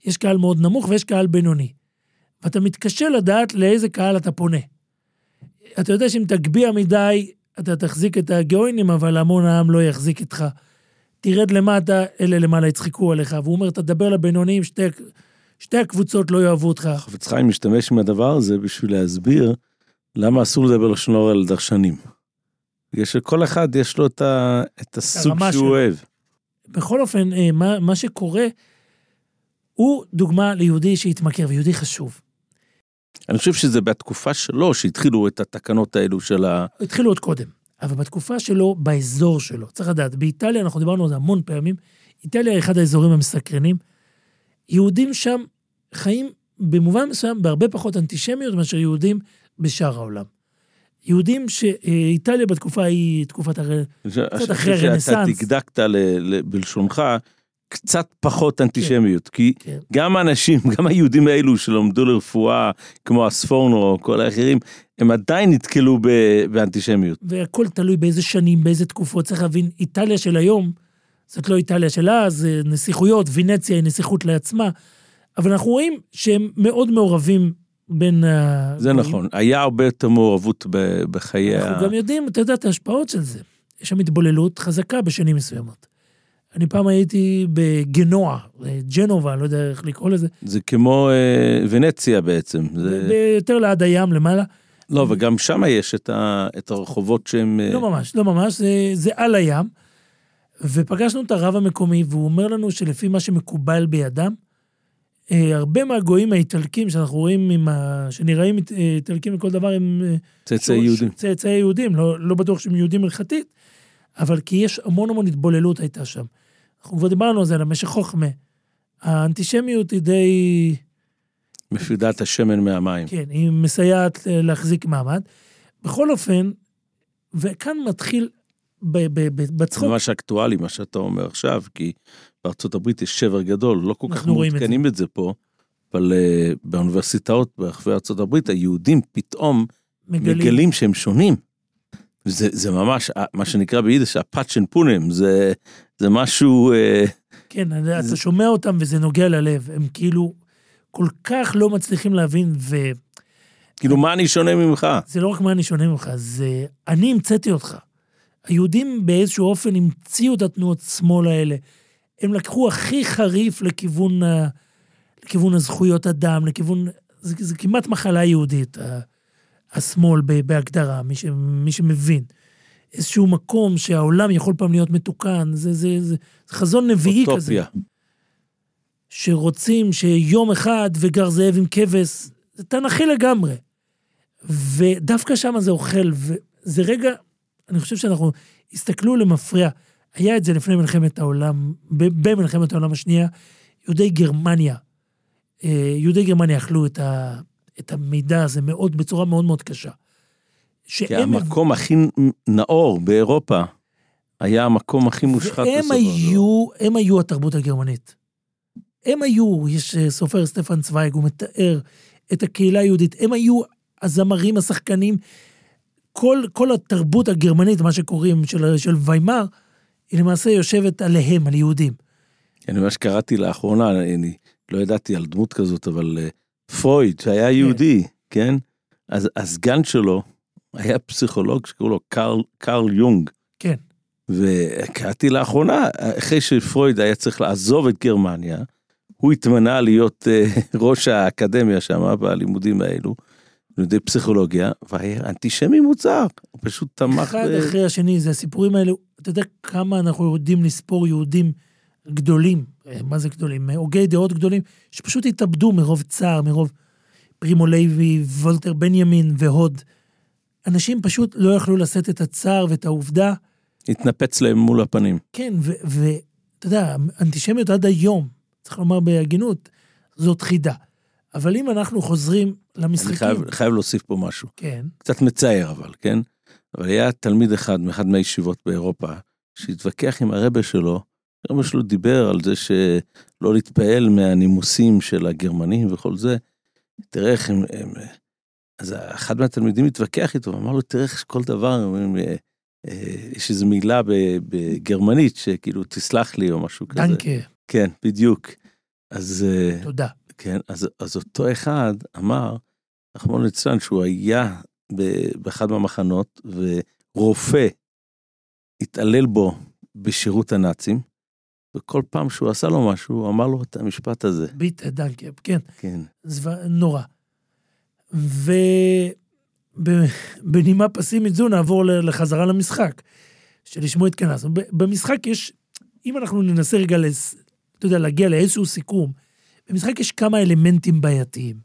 D: יש קהל מאוד נמוך ויש קהל בינוני. ואתה מתקשה לדעת לאיזה קהל אתה פונה. אתה יודע שאם תגביה מדי, אתה תחזיק את הגאוינים, אבל המון העם לא יחזיק איתך. תרד למטה, אלה למעלה יצחקו עליך. והוא אומר, תדבר לבינוניים, שתי, שתי הקבוצות לא יאהבו אותך.
E: חפץ חיים משתמש עם הדבר הזה בשביל להסביר למה אסור לדבר לשון הרע על דרשנים. בגלל שכל אחד יש לו את, ה... את הסוג שהוא
D: שלו.
E: אוהב.
D: בכל אופן, אה, מה, מה שקורה, הוא דוגמה ליהודי שהתמכר, ויהודי חשוב.
E: אני חושב שזה בתקופה שלו שהתחילו את התקנות האלו של ה...
D: התחילו עוד קודם, אבל בתקופה שלו, באזור שלו, צריך לדעת, באיטליה, אנחנו דיברנו על זה המון פעמים, איטליה היא אחד האזורים המסקרנים. יהודים שם חיים במובן מסוים בהרבה פחות אנטישמיות מאשר יהודים בשאר העולם. יהודים שאיטליה בתקופה ההיא, תקופת הר...
E: קצת
D: אחרי הרנסאנס.
E: אתה דקדקת ל... ל... בלשונך קצת פחות אנטישמיות, כי
D: כן.
E: גם האנשים, גם היהודים האלו שלמדו לרפואה, כמו הספורנו או כל האחרים, הם עדיין נתקלו ב... באנטישמיות.
D: והכל תלוי באיזה שנים, באיזה תקופות. צריך להבין, איטליה של היום, זאת לא איטליה של אז, נסיכויות, וינציה היא נסיכות לעצמה, אבל אנחנו רואים שהם מאוד מעורבים בין ה...
E: זה נכון, היה הרבה יותר מעורבות. בחיי ה...
D: אנחנו גם יודעים, אתה יודע, את ההשפעות של זה. יש שם התבוללות חזקה בשנים מסוימות. אני פעם הייתי בגנוע, ג'נובה, לא יודע איך לקרוא לזה,
E: זה כמו אה, ונציה בעצם. זה...
D: יותר ליד הים למעלה.
E: לא, וגם שם יש את, ה, את הרחובות שהם... אה,
D: לא ממש, לא ממש, זה, זה על הים. ופגשנו את הרב המקומי, והוא אומר לנו שלפי מה שמקובל בידם, אה, הרבה מהגויים האיטלקים שאנחנו רואים, עם ה... שנראים אה, איטלקים לכל דבר, הם... אה,
E: צאצאי יהודים.
D: צאצאי יהודים, לא, לא בטוח שהם יהודים הלכתית, אבל כי יש המון המון התבוללות הייתה שם. אנחנו כבר דיברנו על זה, על המשך חוכמה. האנטישמיות היא די...
E: מפרידת השמן מהמים.
D: כן, היא מסייעת להחזיק מעמד. בכל אופן, וכאן מתחיל ב- ב- בצחוק,
E: ממש אקטואלי מה שאתה אומר עכשיו, כי בארצות הברית יש שבר גדול, לא כל כך
D: זה.
E: מעודכנים את זה פה, אבל uh, באוניברסיטאות ברחבי ארצות הברית, היהודים פתאום
D: מגלים,
E: מגלים שהם שונים. זה, זה ממש, אה, מה שנקרא ביידיש, הפאצ'ן פונם, זה, זה משהו, אה,
D: כן, אתה שומע אותם וזה נוגע ללב, הם כאילו כל כך לא מצליחים להבין, וזה
E: כאילו, מה אני שונה ממך?
D: לא רק מה אני שונה ממך, זה אני המצאתי אותך. היהודים באיזשהו אופן המציאו את התנועות שמאל האלה. הם לקחו הכי חריף לכיוון, ה- לכיוון הזכויות אדם, לכיוון, זה, זה כמעט מחלה יהודית, ה- השמאל בהגדרה, מי, ש, מי שמבין. איזשהו מקום שהעולם יכול פעם להיות מתוקן, זה, זה, זה, זה חזון נביאי כזה.
E: אוטופיה.
D: שרוצים שיום אחד וגר זאב עם כבש, זה תנכי לגמרי. ודווקא שם זה אוכל, וזה רגע, אני חושב שאנחנו, הסתכלו למפרע. היה את זה לפני מלחמת העולם, במלחמת העולם השנייה, יהודי גרמניה, אה, יהודי גרמניה אכלו את, ה, את המידע הזה מאוד, בצורה מאוד מאוד קשה.
E: כי המקום הכי נאור באירופה היה המקום הכי מושחת בסופו של.
D: היו, הם היו התרבות הגרמנית. הם היו, יש אה, סופר סטפן צוויג, הוא מתאר את הקהילה היהודית, הם היו הזמרים, השחקנים, כל, כל התרבות הגרמנית, מה שקוראים, של, של ויימאר, היא למעשה יושבת עליהם, על יהודים.
E: אני ממש קראתי לאחרונה, אני, לא ידעתי על דמות כזאת, אבל אה, פרויד, שהיה יהודי, כן? אז הסגן שלו היה פסיכולוג שקראו לו קרל, קרל יונג.
D: כן.
E: וקראתי לאחרונה, אחרי שפרויד היה צריך לעזוב את גרמניה, הוא התמנה להיות אה, ראש האקדמיה שם, בלימודים האלו, לימודי פסיכולוגיה, והיה אנטישמי מוצר, הוא פשוט תמך
D: אחד
E: ב...
D: אחרי השני, זה הסיפורים האלו, אתה יודע כמה אנחנו יודעים לספור יהודים גדולים, אה, מה זה גדולים? הוגי דעות גדולים, שפשוט התאבדו מרוב צער, מרוב פרימו לוי, וולטר בנימין והוד. אנשים פשוט לא יכלו לשאת את הצער ואת העובדה,
E: התנפץ להם מול הפנים.
D: כן, ואתה יודע, אנטישמיות עד היום, צריך לומר בהגינות, זאת חידה. אבל אם אנחנו חוזרים
E: אני
D: למשחקים,
E: חייב, חייב להוסיף פה משהו.
D: כן,
E: קצת מצער אבל, כן? אבל היה תלמיד אחד מאחד מהישיבות באירופה, שהתווכח עם הרבה שלו, הרבה שלו דיבר על זה שלא להתפעל מהנימוסים של הגרמנים וכל זה. תראה איך הם... הם אז אחד מהתלמידים התווכח איתו, אמר לו, תראה איך כל דבר, הם אומרים, אה, אה, יש איזו מילה בגרמנית שכאילו, תסלח לי או משהו כזה.
D: דנקה,
E: כן, בדיוק. אז... אה,
D: תודה.
E: כן, אז, אז אותו אחד אמר, רחמנא ליצלן, שהוא היה באחד מהמחנות, ורופא התעלל בו בשירות הנאצים, וכל פעם שהוא עשה לו משהו, הוא אמר לו את המשפט הזה.
D: ביט דנקה, כן.
E: כן.
D: זו... נורא. ובנימה פסימית זו נעבור לחזרה למשחק, שלשמו התכנסנו. במשחק יש, אם אנחנו ננסה רגע, לס... אתה יודע, להגיע לאיזשהו סיכום, במשחק יש כמה אלמנטים בעייתיים.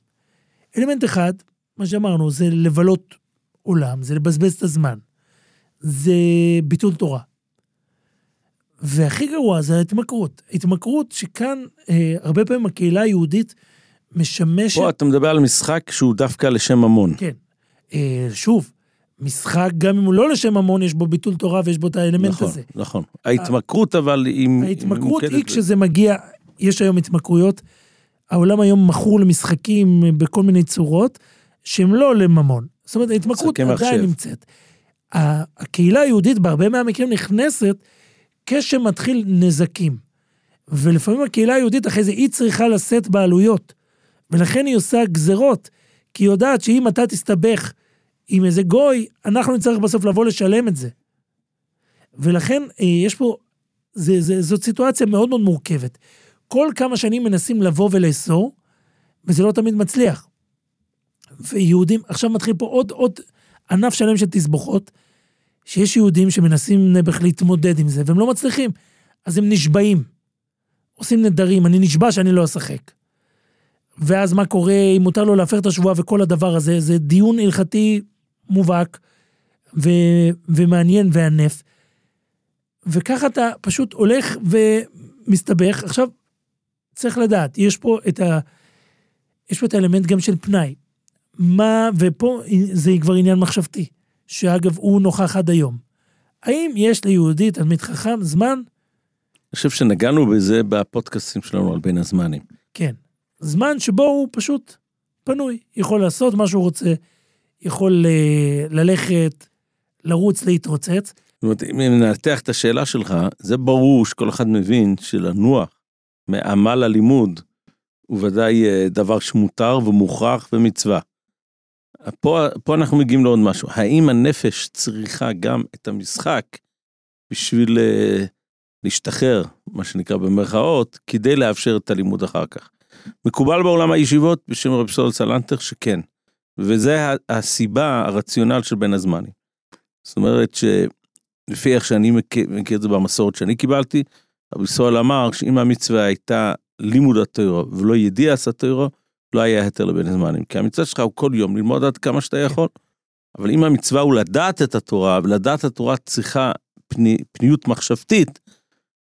D: אלמנט אחד, מה שאמרנו, זה לבלות עולם, זה לבזבז את הזמן. זה ביטול תורה. והכי גרוע זה ההתמכרות. התמכרות שכאן, אה, הרבה פעמים הקהילה היהודית משמשת...
E: פה אתה מדבר על משחק שהוא דווקא לשם ממון.
D: כן. אה, שוב, משחק, גם אם הוא לא לשם ממון, יש בו ביטול תורה ויש בו את האלמנט
E: נכון,
D: הזה.
E: נכון. ההתמכרות אבל היא...
D: ההתמכרות היא כשזה מגיע, יש היום התמכרויות, העולם היום מכור למשחקים בכל מיני צורות, שהם לא לממון. זאת אומרת, ההתמכרות עדיין
E: מחשב.
D: נמצאת. הקהילה היהודית בהרבה מהמקרים נכנסת כשמתחיל נזקים. ולפעמים הקהילה היהודית אחרי זה היא צריכה לשאת בעלויות. ולכן היא עושה גזרות, כי היא יודעת שאם אתה תסתבך עם איזה גוי, אנחנו נצטרך בסוף לבוא לשלם את זה. ולכן אה, יש פה, זה, זה, זאת סיטואציה מאוד מאוד מורכבת. כל כמה שנים מנסים לבוא ולאסור, וזה לא תמיד מצליח. ויהודים, עכשיו מתחיל פה עוד, עוד ענף שלם של תסבוכות, שיש יהודים שמנסים נעבך להתמודד עם זה, והם לא מצליחים. אז הם נשבעים. עושים נדרים, אני נשבע שאני לא אשחק. ואז מה קורה, אם מותר לו להפר את השבועה וכל הדבר הזה, זה דיון הלכתי מובהק ו, ומעניין וענף. וככה אתה פשוט הולך ומסתבך. עכשיו, צריך לדעת, יש פה את ה... יש פה את האלמנט גם של פנאי. מה, ופה זה כבר עניין מחשבתי, שאגב, הוא נוכח עד היום. האם יש ליהודי, תלמיד חכם, זמן?
E: אני חושב שנגענו בזה בפודקאסטים שלנו על בין הזמנים.
D: כן. זמן שבו הוא פשוט פנוי, יכול לעשות מה שהוא רוצה, יכול uh, ללכת, לרוץ, להתרוצץ.
E: זאת אומרת, אם ננתח את השאלה שלך, זה ברור שכל אחד מבין שלנוח מעמל הלימוד הוא ודאי אה, דבר שמותר ומוכרח ומצווה. פה, פה אנחנו מגיעים לעוד משהו, האם הנפש צריכה גם את המשחק בשביל uh, להשתחרר, מה שנקרא במרכאות, כדי לאפשר את הלימוד אחר כך. מקובל בעולם הישיבות בשם רב סול סלנטר שכן, וזה הסיבה, הרציונל של בין הזמנים. זאת אומרת שלפי איך שאני מכיר, מכיר את זה במסורת שאני קיבלתי, רבי סול אמר שאם המצווה הייתה לימוד התוירו ולא ידיעס התוירו, לא היה היתר לבין הזמנים. כי המצווה שלך הוא כל יום ללמוד עד כמה שאתה יכול. אבל אם המצווה הוא לדעת את התורה, ולדעת התורה צריכה פני, פניות מחשבתית,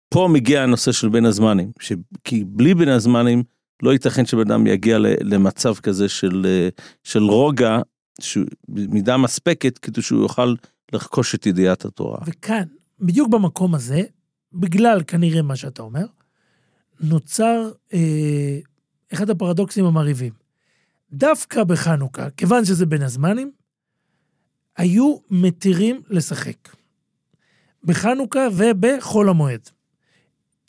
E: פה מגיע הנושא של בין הזמנים. ש... כי בלי בין הזמנים, לא ייתכן שבן אדם יגיע למצב כזה של, של רוגע, מידה מספקת, כדי שהוא יוכל לרכוש את ידיעת התורה.
D: וכאן, בדיוק במקום הזה, בגלל כנראה מה שאתה אומר, נוצר אה, אחד הפרדוקסים המרהיבים. דווקא בחנוכה, כיוון שזה בין הזמנים, היו מתירים לשחק. בחנוכה ובחול המועד.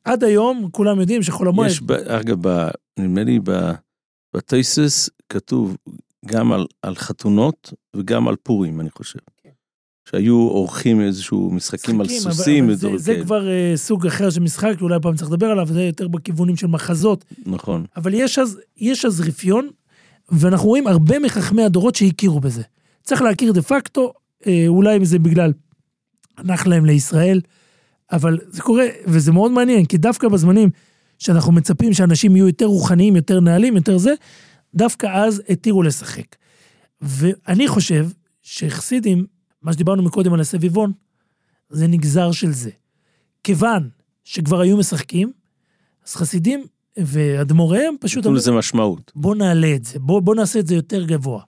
D: עד היום כולם יודעים שחול המועד...
E: יש, אגב, נדמה לי בתייסס כתוב גם על, על חתונות וגם על פורים, אני חושב. שהיו עורכים איזשהו משחקים על סוסים.
D: זה, זה כבר uh, סוג אחר של משחק, אולי פעם צריך לדבר עליו, זה יותר בכיוונים של מחזות.
E: נכון.
D: אבל יש אז, יש אז רפיון, ואנחנו רואים הרבה מחכמי הדורות שהכירו בזה. צריך להכיר דה פקטו, אה, אולי זה בגלל הנח להם לישראל, אבל זה קורה, וזה מאוד מעניין, כי דווקא בזמנים שאנחנו מצפים שאנשים יהיו יותר רוחניים, יותר נעלים, יותר זה, דווקא אז התירו לשחק. ואני חושב שחסידים, מה שדיברנו מקודם על הסביבון, זה נגזר של זה. כיוון שכבר היו משחקים, אז חסידים ואדמו"ריהם פשוט...
E: נתנו לזה משמעות.
D: בוא נעלה את זה, בוא, בוא נעשה את זה יותר גבוה.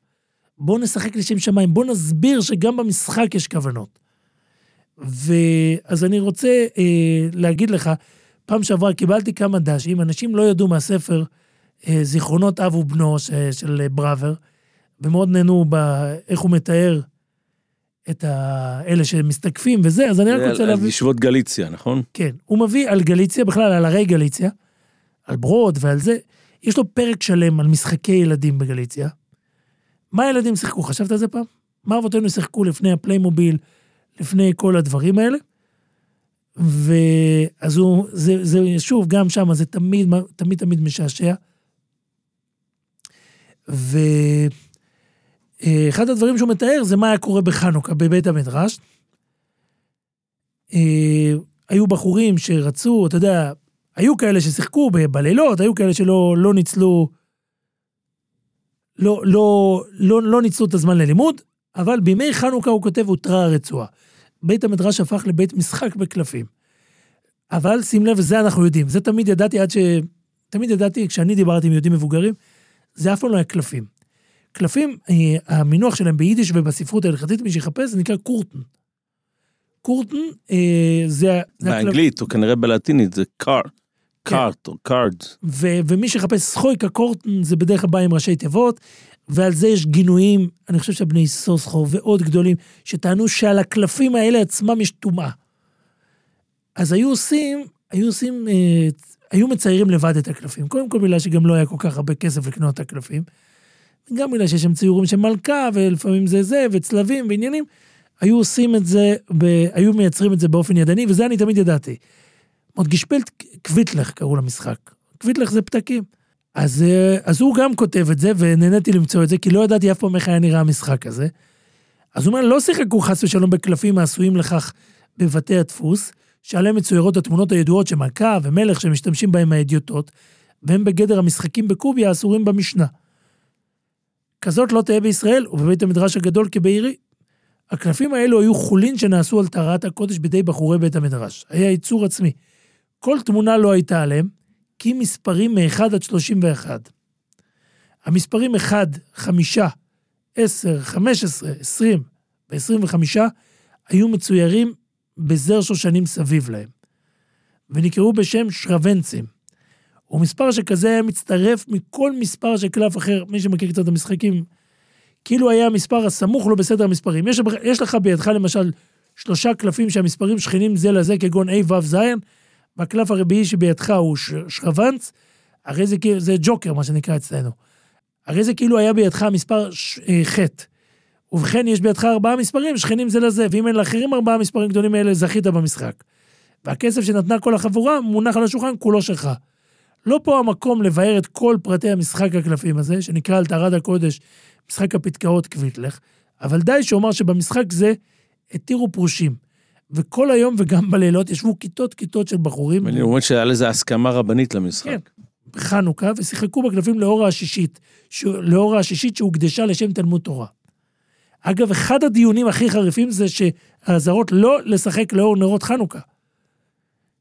D: בוא נשחק לשם שמיים, בוא נסביר שגם במשחק יש כוונות. ואז אני רוצה אה, להגיד לך, פעם שעברה קיבלתי כמה דשים, אנשים לא ידעו מהספר אה, זיכרונות אב ובנו ש, של בראבר, ומאוד נהנו באיך הוא מתאר את האלה שמסתקפים וזה, אז אני רק רוצה להביא...
E: על ישיבות גליציה, נכון?
D: כן, הוא מביא על גליציה, בכלל על הרי גליציה, על ברוד ועל זה. יש לו פרק שלם על משחקי ילדים בגליציה. מה הילדים שיחקו? חשבת על זה פעם? מה אבותינו שיחקו לפני הפליימוביל, לפני כל הדברים האלה? ואז הוא, זה, זה שוב, גם שם, זה תמיד, תמיד, תמיד משעשע. ואחד הדברים שהוא מתאר זה מה היה קורה בחנוכה בבית המדרש. אה, היו בחורים שרצו, אתה יודע, היו כאלה ששיחקו בלילות, היו כאלה שלא לא ניצלו, לא, לא, לא, לא ניצלו את הזמן ללימוד, אבל בימי חנוכה הוא כותב הותרה הרצועה. בית המדרש הפך לבית משחק בקלפים. אבל שים לב, זה אנחנו יודעים. זה תמיד ידעתי עד ש... תמיד ידעתי, כשאני דיברתי עם יהודים מבוגרים, זה אף פעם לא היה קלפים. קלפים, אה, המינוח שלהם ביידיש ובספרות ההלכתית, מי שיחפש, זה נקרא קורטן. קורטן אה, זה...
E: באנגלית, או כנראה בלטינית, זה קאר. cart או card.
D: ומי שיחפש שחויק הקורטן זה בדרך כלל בא עם ראשי תיבות, ועל זה יש גינויים, אני חושב שבני יששכר ועוד גדולים, שטענו שעל הקלפים האלה עצמם יש טומאה. אז היו עושים, היו עושים, אה, היו מציירים לבד את הקלפים. קודם כל בגלל שגם לא היה כל כך הרבה כסף לקנות את הקלפים. גם בגלל שיש שם ציורים של מלכה, ולפעמים זה זה, וצלבים ועניינים. היו עושים את זה, ב, היו מייצרים את זה באופן ידני, וזה אני תמיד ידעתי. עוד גשפלט קוויטלך קראו למשחק. קוויטלך זה פתקים. אז, אה, אז הוא גם כותב את זה, ונהניתי למצוא את זה, כי לא ידעתי אף פעם איך היה נראה המשחק הזה. אז הוא אומר, לא שיחקו חס ושלום בקלפים העשויים לכך בבתי הדפוס, שעליהם מצוירות התמונות הידועות של מלכה ומלך שמשתמשים בהם האדיוטות, והם בגדר המשחקים בקוביה האסורים במשנה. כזאת לא תהיה בישראל ובבית המדרש הגדול כבעירי. הקלפים האלו היו חולין שנעשו על טהרת הקודש בידי בחורי בית המדרש. היה ייצור עצמי. כל תמונה לא הייתה עליהם, כי מספרים מ-1 עד 31. המספרים 1, 5, 10, 15, 20 ו-25 היו מצוירים בזר שושנים סביב להם, ונקראו בשם שרוונצים. ומספר שכזה היה מצטרף מכל מספר של קלף אחר, מי שמכיר קצת את המשחקים, כאילו היה המספר הסמוך לו בסדר המספרים. יש, יש לך בידך למשל שלושה קלפים שהמספרים שכנים זה לזה, כגון ה' ו' ז', והקלף הרביעי שבידך הוא ש- שרוונץ, הרי זה זה ג'וקר, מה שנקרא אצלנו. הרי זה כאילו היה בידך המספר ש- אה, ח'. ובכן, יש בידך ארבעה מספרים שכנים זה לזה, ואם אין לאחרים ארבעה מספרים גדולים מאלה, זכית במשחק. והכסף שנתנה כל החבורה מונח על השולחן, כולו שלך. לא פה המקום לבאר את כל פרטי המשחק הקלפים הזה, שנקרא על טהרת הקודש, משחק הפתקאות קוויטלך, אבל די שאומר שבמשחק זה התירו פרושים. וכל היום וגם בלילות ישבו כיתות כיתות של בחורים.
E: אני אומר שהיה לזה הסכמה רבנית
D: כן,
E: למשחק.
D: בחנוכה, ושיחקו בקלפים לאור השישית, ש... לאור השישית שהוקדשה לשם תלמוד תורה. אגב, אחד הדיונים הכי חריפים זה שהאזהרות לא לשחק לאור נרות חנוכה.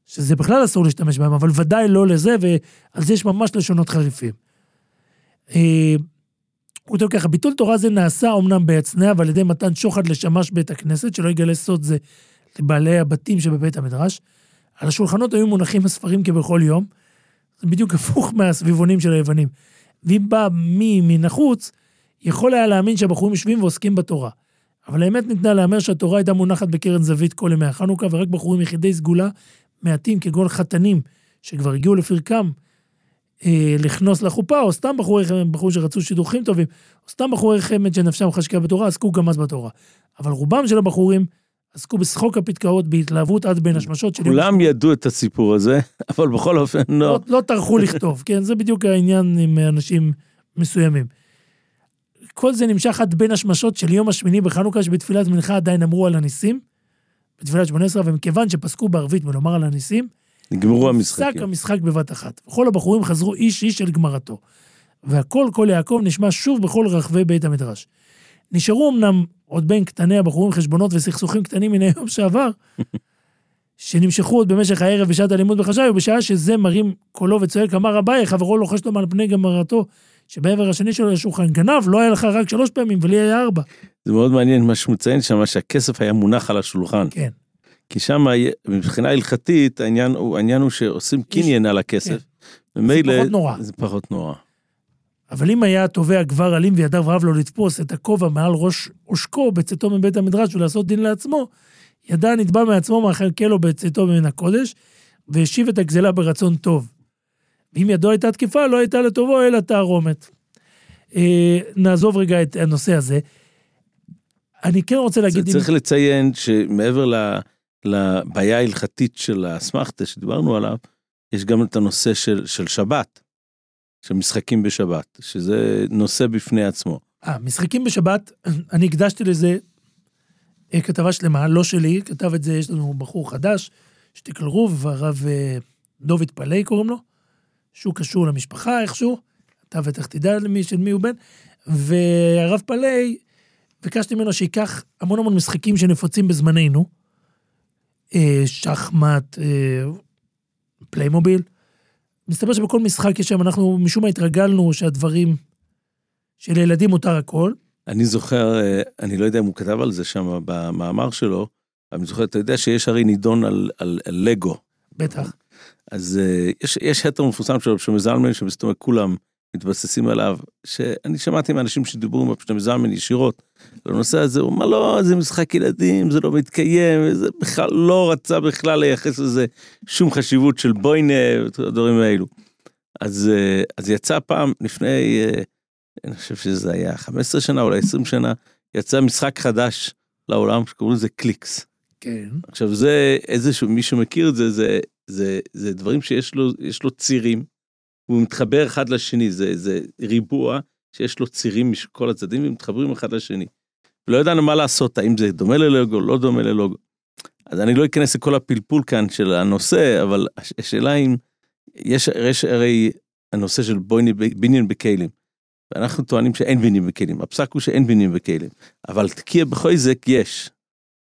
D: שזה בכלל אסור להשתמש בהם, אבל ודאי לא לזה, ועל זה יש ממש לשונות חריפים. אה, הוא כותב ככה, ביטול תורה זה נעשה אמנם בהצנע ועל ידי מתן שוחד לשמש בית הכנסת, שלא יגלה סוד זה לבעלי הבתים שבבית המדרש. על השולחנות היו מונחים הספרים כבכל יום, זה בדיוק הפוך מהסביבונים של היוונים. ואם בא מי מן החוץ, יכול היה להאמין שהבחורים יושבים ועוסקים בתורה. אבל האמת ניתנה להמר שהתורה הייתה מונחת בקרן זווית כל ימי החנוכה, ורק בחורים יחידי סגולה, מעטים כגון חתנים, שכבר הגיעו לפרקם, אה, לכנוס לחופה, או סתם בחורי חמד, בחורים שרצו שידוכים טובים, או סתם בחורי חמד שנפשם חשקה בתורה, עסקו גם אז בתורה. אבל רובם של הבחורים עסקו בשחוק הפתקאות, בהתלהבות עד בין השמשות של יום
E: כולם ידעו את הסיפור הזה, אבל בכל אופן לא.
D: לא, לא טרחו לכתוב, כן? זה בדיוק העניין עם אנשים מסוימים. כל זה נמשך עד בין השמשות של יום השמיני בחנוכה, שבתפילת מנחה עדיין אמרו על הניסים, בתפילת שמונה עשרה, ומכיוון שפסקו בערבית מלומר על הניסים,
E: נגמרו המשחקים.
D: המשחק בבת אחת. וכל הבחורים חזרו איש איש אל גמרתו. והקול קול יעקב נשמע שוב בכל רחבי בית המדרש. נשארו אמנם עוד בין קטני הבחורים חשבונות וסכסוכים קטנים מן היום שעבר, שנמשכו עוד במשך הערב בשעת הלימוד בחשאי, ובשעה שזה מרים קולו וצועק, אמר אביי, חברו לוחש לו על פני גמרתו, שבעבר השני שלו לשולחן גנב, לא היה לך רק שלוש פעמים, ולי היה ארבע.
E: זה מאוד מעניין מה שהוא מציין שם, שהכסף היה מונח על השולחן.
D: כן.
E: כי שם מבחינה הלכתית העניין הוא, העניין הוא שעושים קניין על הכסף. ומילא
D: פחות נורא.
E: זה פחות נורא.
D: אבל אם היה התובע גבר אלים וידיו רב לו לתפוס את הכובע מעל ראש עושקו בצאתו מבית המדרש ולעשות דין לעצמו, ידע הנתבע מעצמו מאחלקה לו בצאתו מן הקודש, והשיב את הגזלה ברצון טוב. ואם ידו הייתה תקפה, לא הייתה לטובו אלא תערומת. אה, נעזוב רגע את הנושא הזה. אני כן רוצה להגיד... אם-
E: צריך לציין שמעבר ל- לבעיה ההלכתית של האסמכתה שדיברנו עליו, יש גם את הנושא של, של שבת, של משחקים בשבת, שזה נושא בפני עצמו.
D: אה, משחקים בשבת, אני הקדשתי לזה אה, כתבה שלמה, לא שלי, כתב את זה, יש לנו בחור חדש, שטיקל רוב, הרב אה, דוד פלאי קוראים לו, שהוא קשור למשפחה איכשהו, אתה בטח תדע למי, של מי הוא בן, והרב פלאי, ביקשתי ממנו שייקח המון המון משחקים שנפוצים בזמננו, אה, שחמט, אה, פליימוביל. מסתבר שבכל משחק יש שם, אנחנו משום מה התרגלנו שהדברים שלילדים מותר הכל.
E: אני זוכר, אה, אני לא יודע אם הוא כתב על זה שם במאמר שלו, אבל אני זוכר, אתה יודע שיש הרי נידון על, על, על לגו.
D: בטח.
E: אז יש, יש התר מפורסם שלו, שלומי זלמן, שמסתובב כולם מתבססים עליו, שאני שמעתי מאנשים שדיברו עם שלומי זלמן ישירות על הנושא הזה, הוא אמר לא, זה משחק ילדים, זה לא מתקיים, זה בכלל לא רצה בכלל לייחס לזה שום חשיבות של בוינה, הדברים האלו. אז, אה, אז יצא פעם לפני, אה, אני חושב שזה היה 15 שנה, אולי 20 שנה, יצא משחק חדש לעולם שקוראים לזה קליקס.
D: כן.
E: עכשיו זה איזשהו, מי שמכיר את זה, זה, זה, זה דברים שיש לו, לו צירים, הוא מתחבר אחד לשני, זה, זה ריבוע שיש לו צירים מכל הצדדים ומתחברים אחד לשני. לא ידענו מה לעשות, האם זה דומה ללגו, לא דומה ללוגו. אז אני לא אכנס לכל הפלפול כאן של הנושא, אבל הש- השאלה אם, יש, יש הרי הנושא של בויני, בניין בכלים. ואנחנו טוענים שאין בניין בכלים, הפסק הוא שאין בניין בכלים, אבל תקיע בחויזק יש.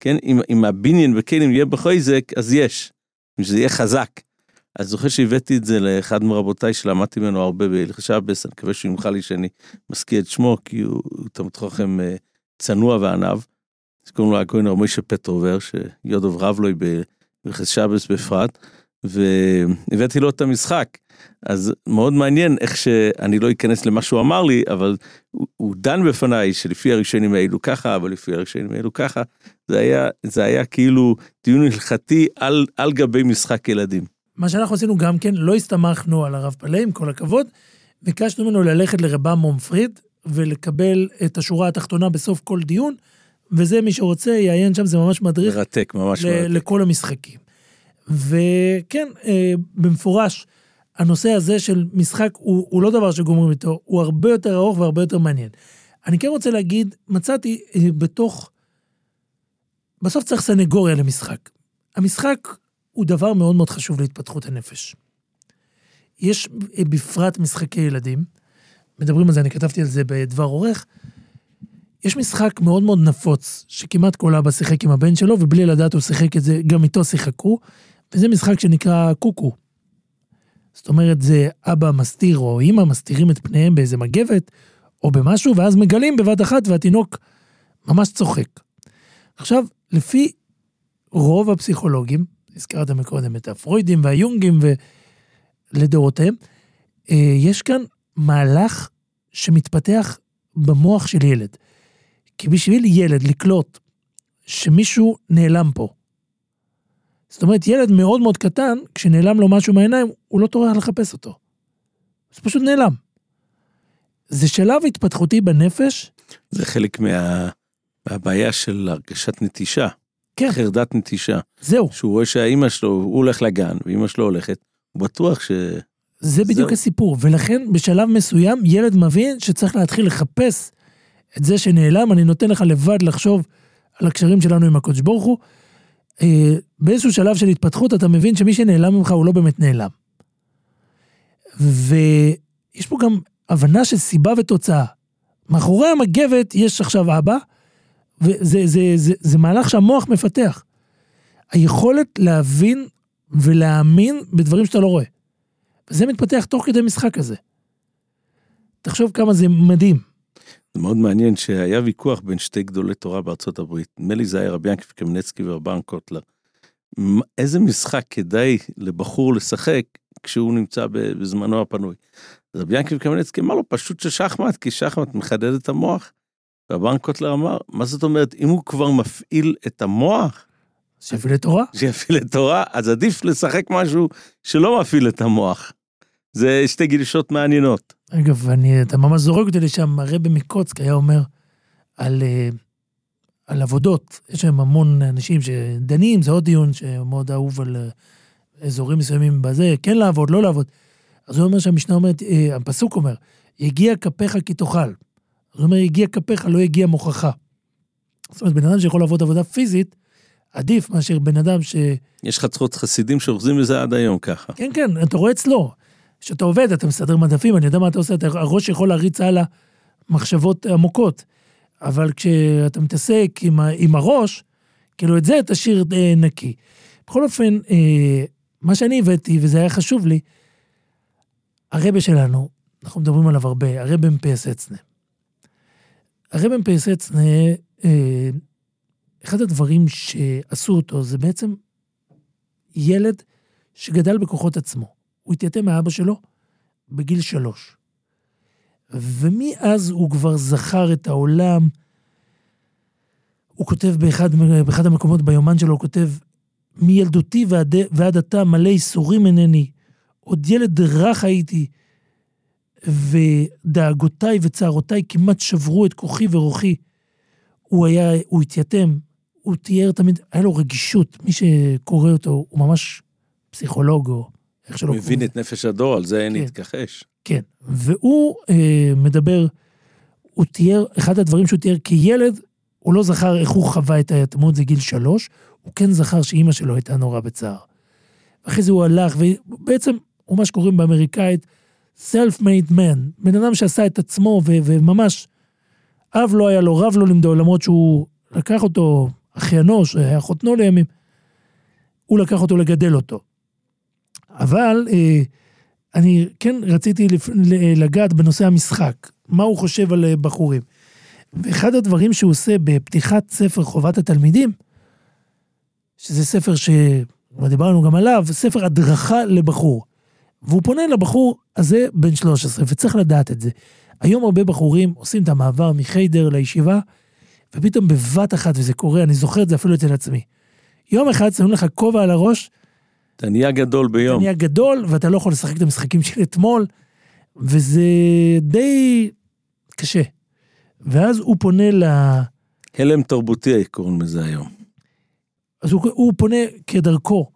E: כן, אם, אם הבניין בכלים יהיה בחויזק, אז יש. אם זה יהיה חזק. אז זוכר שהבאתי את זה לאחד מרבותיי שלמדתי ממנו הרבה בהלכי שבס, אני מקווה שהוא ימחל לי שאני מזכיר את שמו, כי הוא, תלמיד חוכם אה, צנוע ועניו. אז קוראים לו הכהן הרב משה פטרובר, שיודוב רב לו בהלכי שבס בפרט, והבאתי לו את המשחק. אז מאוד מעניין איך שאני לא אכנס למה שהוא אמר לי, אבל הוא, הוא דן בפניי שלפי הראשונים האלו ככה, אבל לפי הראשונים האלו ככה. זה היה, זה היה כאילו דיון הלכתי על, על גבי משחק ילדים.
D: מה שאנחנו עשינו גם כן, לא הסתמכנו על הרב פלא, עם כל הכבוד, ביקשנו ממנו ללכת לרבם מומפריד ולקבל את השורה התחתונה בסוף כל דיון, וזה מי שרוצה יעיין שם, זה ממש מדריך
E: מרתק, ממש
D: ל-
E: מרתק.
D: לכל המשחקים. וכן, אה, במפורש, הנושא הזה של משחק הוא, הוא לא דבר שגומרים איתו, הוא הרבה יותר ארוך והרבה יותר מעניין. אני כן רוצה להגיד, מצאתי אה, בתוך... בסוף צריך סנגוריה למשחק. המשחק הוא דבר מאוד מאוד חשוב להתפתחות הנפש. יש אה, בפרט משחקי ילדים, מדברים על זה, אני כתבתי על זה בדבר עורך, יש משחק מאוד מאוד נפוץ, שכמעט כל אבא שיחק עם הבן שלו, ובלי לדעת הוא שיחק את זה, גם איתו שיחקו, וזה משחק שנקרא קוקו. זאת אומרת, זה אבא מסתיר או אימא מסתירים את פניהם באיזה מגבת, או במשהו, ואז מגלים בבת אחת והתינוק ממש צוחק. עכשיו, לפי רוב הפסיכולוגים, הזכרת מקודם את הפרוידים והיונגים ולדורותיהם, אה, יש כאן מהלך שמתפתח במוח של ילד. כי בשביל ילד לקלוט שמישהו נעלם פה, זאת אומרת, ילד מאוד מאוד קטן, כשנעלם לו משהו מהעיניים, הוא לא טורח לחפש אותו. זה פשוט נעלם. זה שלב התפתחותי בנפש,
E: זה חלק מה, מהבעיה של הרגשת נטישה,
D: כן,
E: חרדת נטישה.
D: זהו.
E: שהוא רואה שהאימא שלו, הוא הולך לגן, ואימא שלו הולכת, הוא בטוח ש...
D: זה בדיוק
E: זהו.
D: הסיפור, ולכן בשלב מסוים ילד מבין שצריך להתחיל לחפש את זה שנעלם, אני נותן לך לבד לחשוב על הקשרים שלנו עם הקדוש ברוך הוא. אה, באיזשהו שלב של התפתחות אתה מבין שמי שנעלם ממך הוא לא באמת נעלם. ויש פה גם הבנה של סיבה ותוצאה. מאחורי המגבת יש עכשיו אבא, וזה זה, זה, זה מהלך שהמוח מפתח. היכולת להבין ולהאמין בדברים שאתה לא רואה. וזה מתפתח תוך כדי משחק הזה. תחשוב כמה זה מדהים.
E: זה מאוד מעניין שהיה ויכוח בין שתי גדולי תורה בארצות הברית, נדמה לי זה היה רבי ינקי קמנצקי ורבן קוטלר. איזה משחק כדאי לבחור לשחק כשהוא נמצא בזמנו הפנוי. אז רבי ינקי קמנצקי אמר לו פשוט ששחמט, כי שחמט מחדד את המוח. רבן קוטלר אמר, מה זאת אומרת, אם הוא כבר מפעיל את המוח,
D: שיביא לתורה.
E: שיפעיל את תורה, אז עדיף לשחק משהו שלא מפעיל את המוח. זה שתי גישות מעניינות.
D: אגב, אני, אתה ממש זורק אותי לשם, הרבי מקוצק היה אומר על, אה, על עבודות. יש שם המון אנשים שדנים, זה עוד דיון שמאוד אהוב על אה, אזורים מסוימים בזה, כן לעבוד, לא לעבוד. אז הוא אומר שהמשנה אומרת, אה, הפסוק אומר, יגיע כפיך כי תאכל. אז הוא אומר, יגיע כפיך, לא יגיע מוחך. זאת אומרת, בן אדם שיכול לעבוד עבודה פיזית, עדיף מאשר בן אדם ש...
E: יש חצרות חסידים שאוחזים לזה עד היום ככה.
D: כן, כן, אתה רואה אצלו. כשאתה עובד, אתה מסדר מדפים, אני יודע מה אתה עושה, אתה, הראש יכול להריץ הלאה מחשבות עמוקות. אבל כשאתה מתעסק עם, ה- עם הראש, כאילו את זה תשאיר אה, נקי. בכל אופן, אה, מה שאני הבאתי, וזה היה חשוב לי, הרבה שלנו, אנחנו מדברים עליו הרבה, הרבה מפייסצנה. הרבה מפייסצנה, אה, אחד הדברים שעשו אותו זה בעצם ילד שגדל בכוחות עצמו. הוא התייתם מאבא שלו בגיל שלוש. ומאז הוא כבר זכר את העולם. הוא כותב באחד, באחד המקומות ביומן שלו, הוא כותב, מילדותי ועד עתה מלא ייסורים אינני, עוד ילד רך הייתי, ודאגותיי וצערותיי כמעט שברו את כוחי ורוחי. הוא היה, הוא התייתם, הוא תיאר תמיד, היה לו רגישות, מי שקורא אותו, הוא ממש פסיכולוג או איך שלא
E: הוא מבין את נפש הדור, על זה אין
D: כן.
E: להתכחש.
D: כן, והוא אה, מדבר, הוא תיאר, אחד הדברים שהוא תיאר כילד, הוא לא זכר איך הוא חווה את היתמות, זה גיל שלוש, הוא כן זכר שאימא שלו הייתה נורא בצער. אחרי זה הוא הלך, ובעצם הוא מה שקוראים באמריקאית self-made man, בן אדם שעשה את עצמו, ו- וממש, אב לא היה לו, רב לא לימדו, למרות שהוא לקח אותו, אחיינו, שהיה חותנו לימים, הוא לקח אותו לגדל אותו. אבל אה, אני כן רציתי לפ- ל- לגעת בנושא המשחק, מה הוא חושב על אה, בחורים. ואחד הדברים שהוא עושה בפתיחת ספר חובת התלמידים, שזה ספר שדיברנו גם עליו, ספר הדרכה לבחור. והוא פונה לבחור הזה בן 13, וצריך לדעת את זה. היום הרבה בחורים עושים את המעבר מחיידר לישיבה, ופתאום בבת אחת, וזה קורה, אני זוכר את זה אפילו אצל עצמי. יום אחד שמים לך כובע על הראש,
E: אתה נהיה גדול
D: אתה
E: ביום.
D: נהיה גדול, ואתה לא יכול לשחק את המשחקים של אתמול, וזה די קשה. ואז הוא פונה ל...
E: הלם תרבותי קוראים לזה היום.
D: אז הוא, הוא פונה כדרכו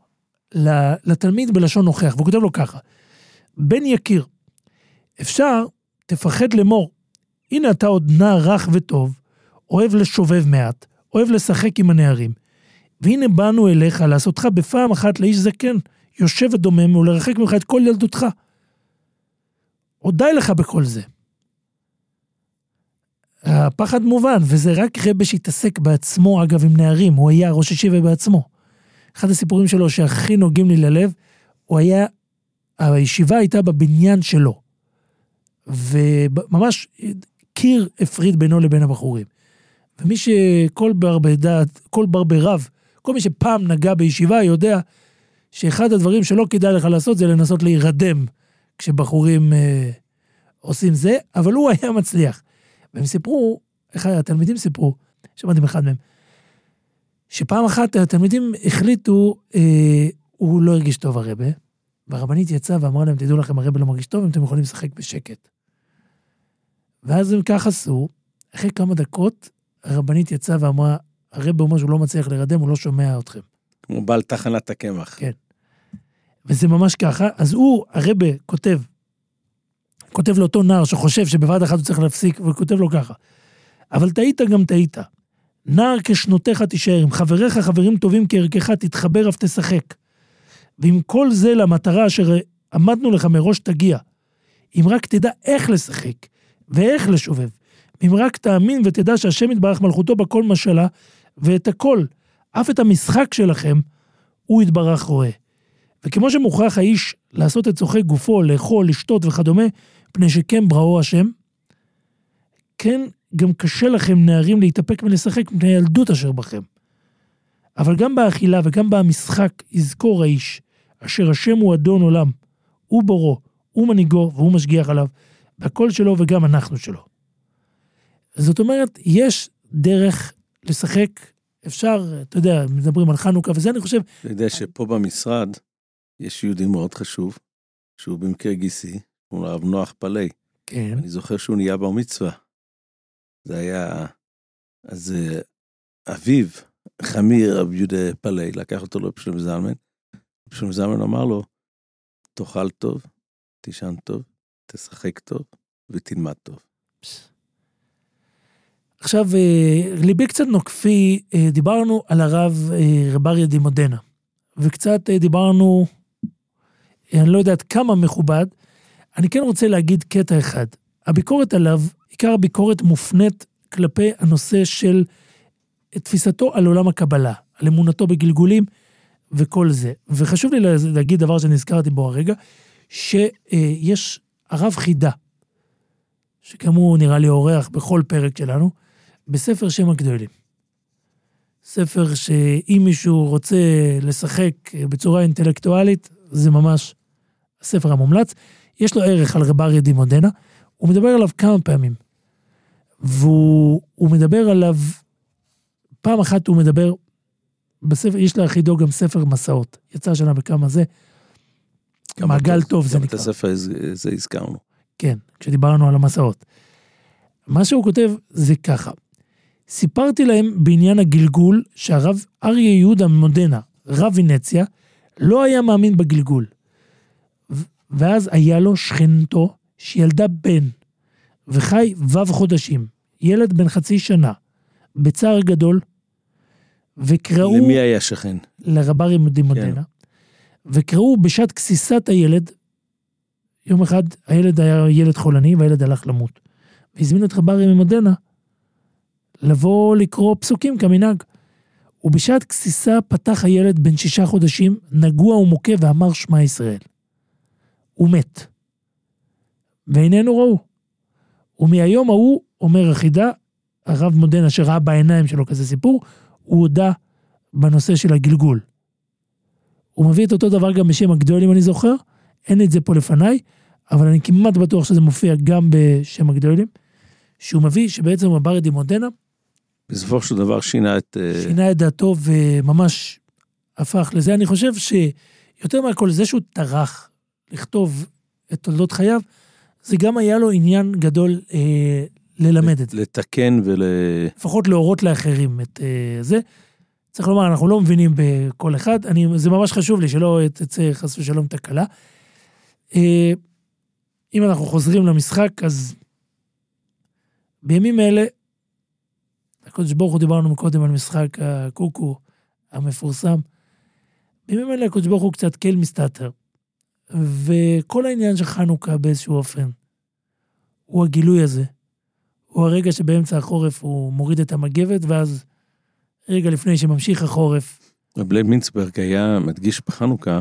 D: לתלמיד בלשון נוכח, והוא כותב לו ככה: בן יקיר, אפשר, תפחד לאמור, הנה אתה עוד נער רך וטוב, אוהב לשובב מעט, אוהב לשחק עם הנערים, והנה באנו אליך לעשותך בפעם אחת לאיש זקן, יושב ודומם ולרחק ממך את כל ילדותך. עוד די לך בכל זה. הפחד מובן, וזה רק רבה שהתעסק בעצמו, אגב, עם נערים, הוא היה ראש ישיבה בעצמו. אחד הסיפורים שלו שהכי נוגעים לי ללב, הוא היה, הישיבה הייתה בבניין שלו. וממש קיר הפריד בינו לבין הבחורים. ומי שכל בר בדעת, כל בר ברב, כל מי שפעם נגע בישיבה יודע שאחד הדברים שלא כדאי לך לעשות זה לנסות להירדם כשבחורים אה, עושים זה, אבל הוא היה מצליח. והם סיפרו, איך התלמידים סיפרו, שמעתי מאחד מהם, שפעם אחת התלמידים החליטו, אה, הוא לא הרגיש טוב הרבה, והרבנית יצאה ואמרה להם, תדעו לכם, הרבה לא מרגיש טוב, אם אתם יכולים לשחק בשקט. ואז הם כך עשו, אחרי כמה דקות, הרבנית יצאה ואמרה, הרבה אומר שהוא לא מצליח להירדם, הוא לא שומע אתכם.
E: כמו בעל תחנת הקמח.
D: כן. וזה ממש ככה, אז הוא, הרבה, כותב, כותב לאותו נער שחושב שבבת אחת הוא צריך להפסיק, וכותב לו ככה, אבל טעית גם טעית. נער כשנותיך תישאר, עם חבריך חברים טובים כערכך, תתחבר אף תשחק. ועם כל זה למטרה אשר עמדנו לך מראש תגיע. אם רק תדע איך לשחק, ואיך לשובב. אם רק תאמין ותדע שהשם יתברך מלכותו בכל משלה, ואת הכל, אף את המשחק שלכם, הוא יתברך רואה. וכמו שמוכרח האיש לעשות את צורכי גופו, לאכול, לשתות וכדומה, פני שכן בראו השם, כן גם קשה לכם נערים להתאפק מלשחק מפני הילדות אשר בכם. אבל גם באכילה וגם במשחק יזכור האיש, אשר השם הוא אדון עולם, הוא בורו, הוא מנהיגו והוא משגיח עליו, והכל שלו וגם אנחנו שלו. זאת אומרת, יש דרך לשחק, אפשר, אתה יודע, מדברים על חנוכה וזה, אני חושב,
E: אתה יודע שפה במשרד יש יהודי מאוד חשוב, שהוא במקרה גיסי, לו הרב נוח פלאי.
D: כן,
E: אני זוכר שהוא נהיה בר מצווה. זה היה... אז אה, אביו, חמיר, רב יהודה פלאי, לקח אותו לרב שלום זלמן. רב שלום זלמן אמר לו, תאכל טוב, תישן טוב, תשחק טוב ותלמד טוב.
D: עכשיו, אה, ליבי קצת נוקפי, אה, דיברנו על הרב רב אריה דימודנה, וקצת דיברנו, אני לא יודע עד כמה מכובד, אני כן רוצה להגיד קטע אחד. הביקורת עליו, עיקר הביקורת מופנית כלפי הנושא של תפיסתו על עולם הקבלה, על אמונתו בגלגולים וכל זה. וחשוב לי להגיד דבר שנזכרתי בו הרגע, שיש הרב חידה, הוא נראה לי אורח בכל פרק שלנו, בספר שם הגדולים. ספר שאם מישהו רוצה לשחק בצורה אינטלקטואלית, זה ממש הספר המומלץ. יש לו ערך על רב אריה דימודנה, הוא מדבר עליו כמה פעמים. והוא הוא מדבר עליו, פעם אחת הוא מדבר, בספר, יש לאחידו גם ספר מסעות. יצא השנה בכמה זה. מעגל טוב זה
E: גם את
D: נקרא.
E: הספר הזה הזכרנו.
D: כן, כשדיברנו על המסעות. מה שהוא כותב זה ככה, סיפרתי להם בעניין הגלגול שהרב אריה יהודה ממודנה, רב ונציה, לא היה מאמין בגלגול. ואז היה לו שכנתו, שילדה בן, וחי ו' חודשים, ילד בן חצי שנה, בצער גדול, וקראו...
E: למי היה שכן?
D: לרברי דימודנה, וקראו בשעת גסיסת הילד, יום אחד הילד היה ילד חולני והילד הלך למות. והזמינו את רברי ממודנה לבוא לקרוא פסוקים כמנהג. ובשעת גסיסה פתח הילד בן שישה חודשים, נגוע ומוכה ואמר שמע ישראל. הוא מת. ועינינו ראו. ומהיום ההוא, אומר החידה, הרב מודנה שראה בעיניים שלו כזה סיפור, הוא הודה בנושא של הגלגול. הוא מביא את אותו דבר גם בשם הגדול, אם אני זוכר, אין את זה פה לפניי, אבל אני כמעט בטוח שזה מופיע גם בשם הגדולים, שהוא מביא שבעצם הבר דימודנה
E: בסופו של דבר שינה את... אה,
D: שינה את דעתו וממש הפך לזה. אני חושב שיותר מהכל, זה שהוא טרח לכתוב את תולדות חייו, זה גם היה לו עניין גדול אה, ללמד את זה.
E: לתקן ול...
D: לפחות להורות לאחרים את אה, זה. צריך לומר, אנחנו לא מבינים בכל אחד, אני, זה ממש חשוב לי שלא תצא חס ושלום תקלה. אה, אם אנחנו חוזרים למשחק, אז בימים אלה, הקדוש ברוך הוא דיברנו מקודם על משחק הקוקו המפורסם. בימים אלה הקדוש ברוך הוא קצת קל מסתתר. וכל העניין של חנוכה באיזשהו אופן, הוא הגילוי הזה. הוא הרגע שבאמצע החורף הוא מוריד את המגבת, ואז רגע לפני שממשיך החורף.
E: רב לייב מינצברג היה מדגיש בחנוכה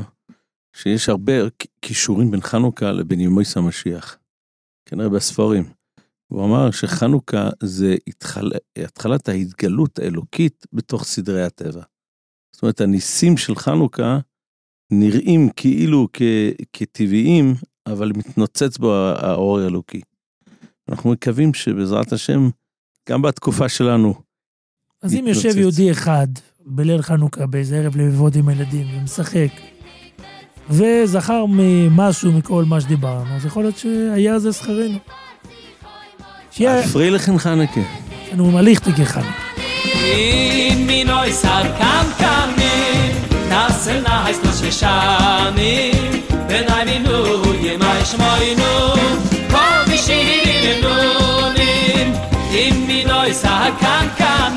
E: שיש הרבה קישורים בין חנוכה לבין ימויס המשיח. כנראה בספרים. הוא אמר שחנוכה זה התחל... התחלת ההתגלות האלוקית בתוך סדרי הטבע. זאת אומרת, הניסים של חנוכה נראים כאילו כ... כטבעיים, אבל מתנוצץ בו האור האלוקי. אנחנו מקווים שבעזרת השם, גם בתקופה שלנו,
D: אז אם. יושב יהודי אחד בליל חנוכה באיזה ערב לבבות עם הילדים ומשחק, וזכר ממשהו מכל מה שדיברנו, אז יכול להיות שהיה זה שכרנו. שיהיה
E: פרילכן חנקה.
D: לנו מליך תיקי חנוכה.
F: Nasel na heißt das Shishani wenn ein Minu je mal schmoi nu, komm ich hin in den sa kan kan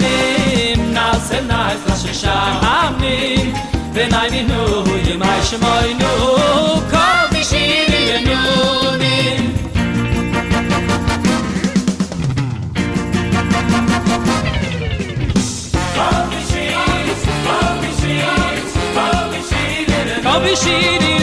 F: Nasel na heißt das Shishani wenn ein Minu je mal nu, komm ich Ao bichinho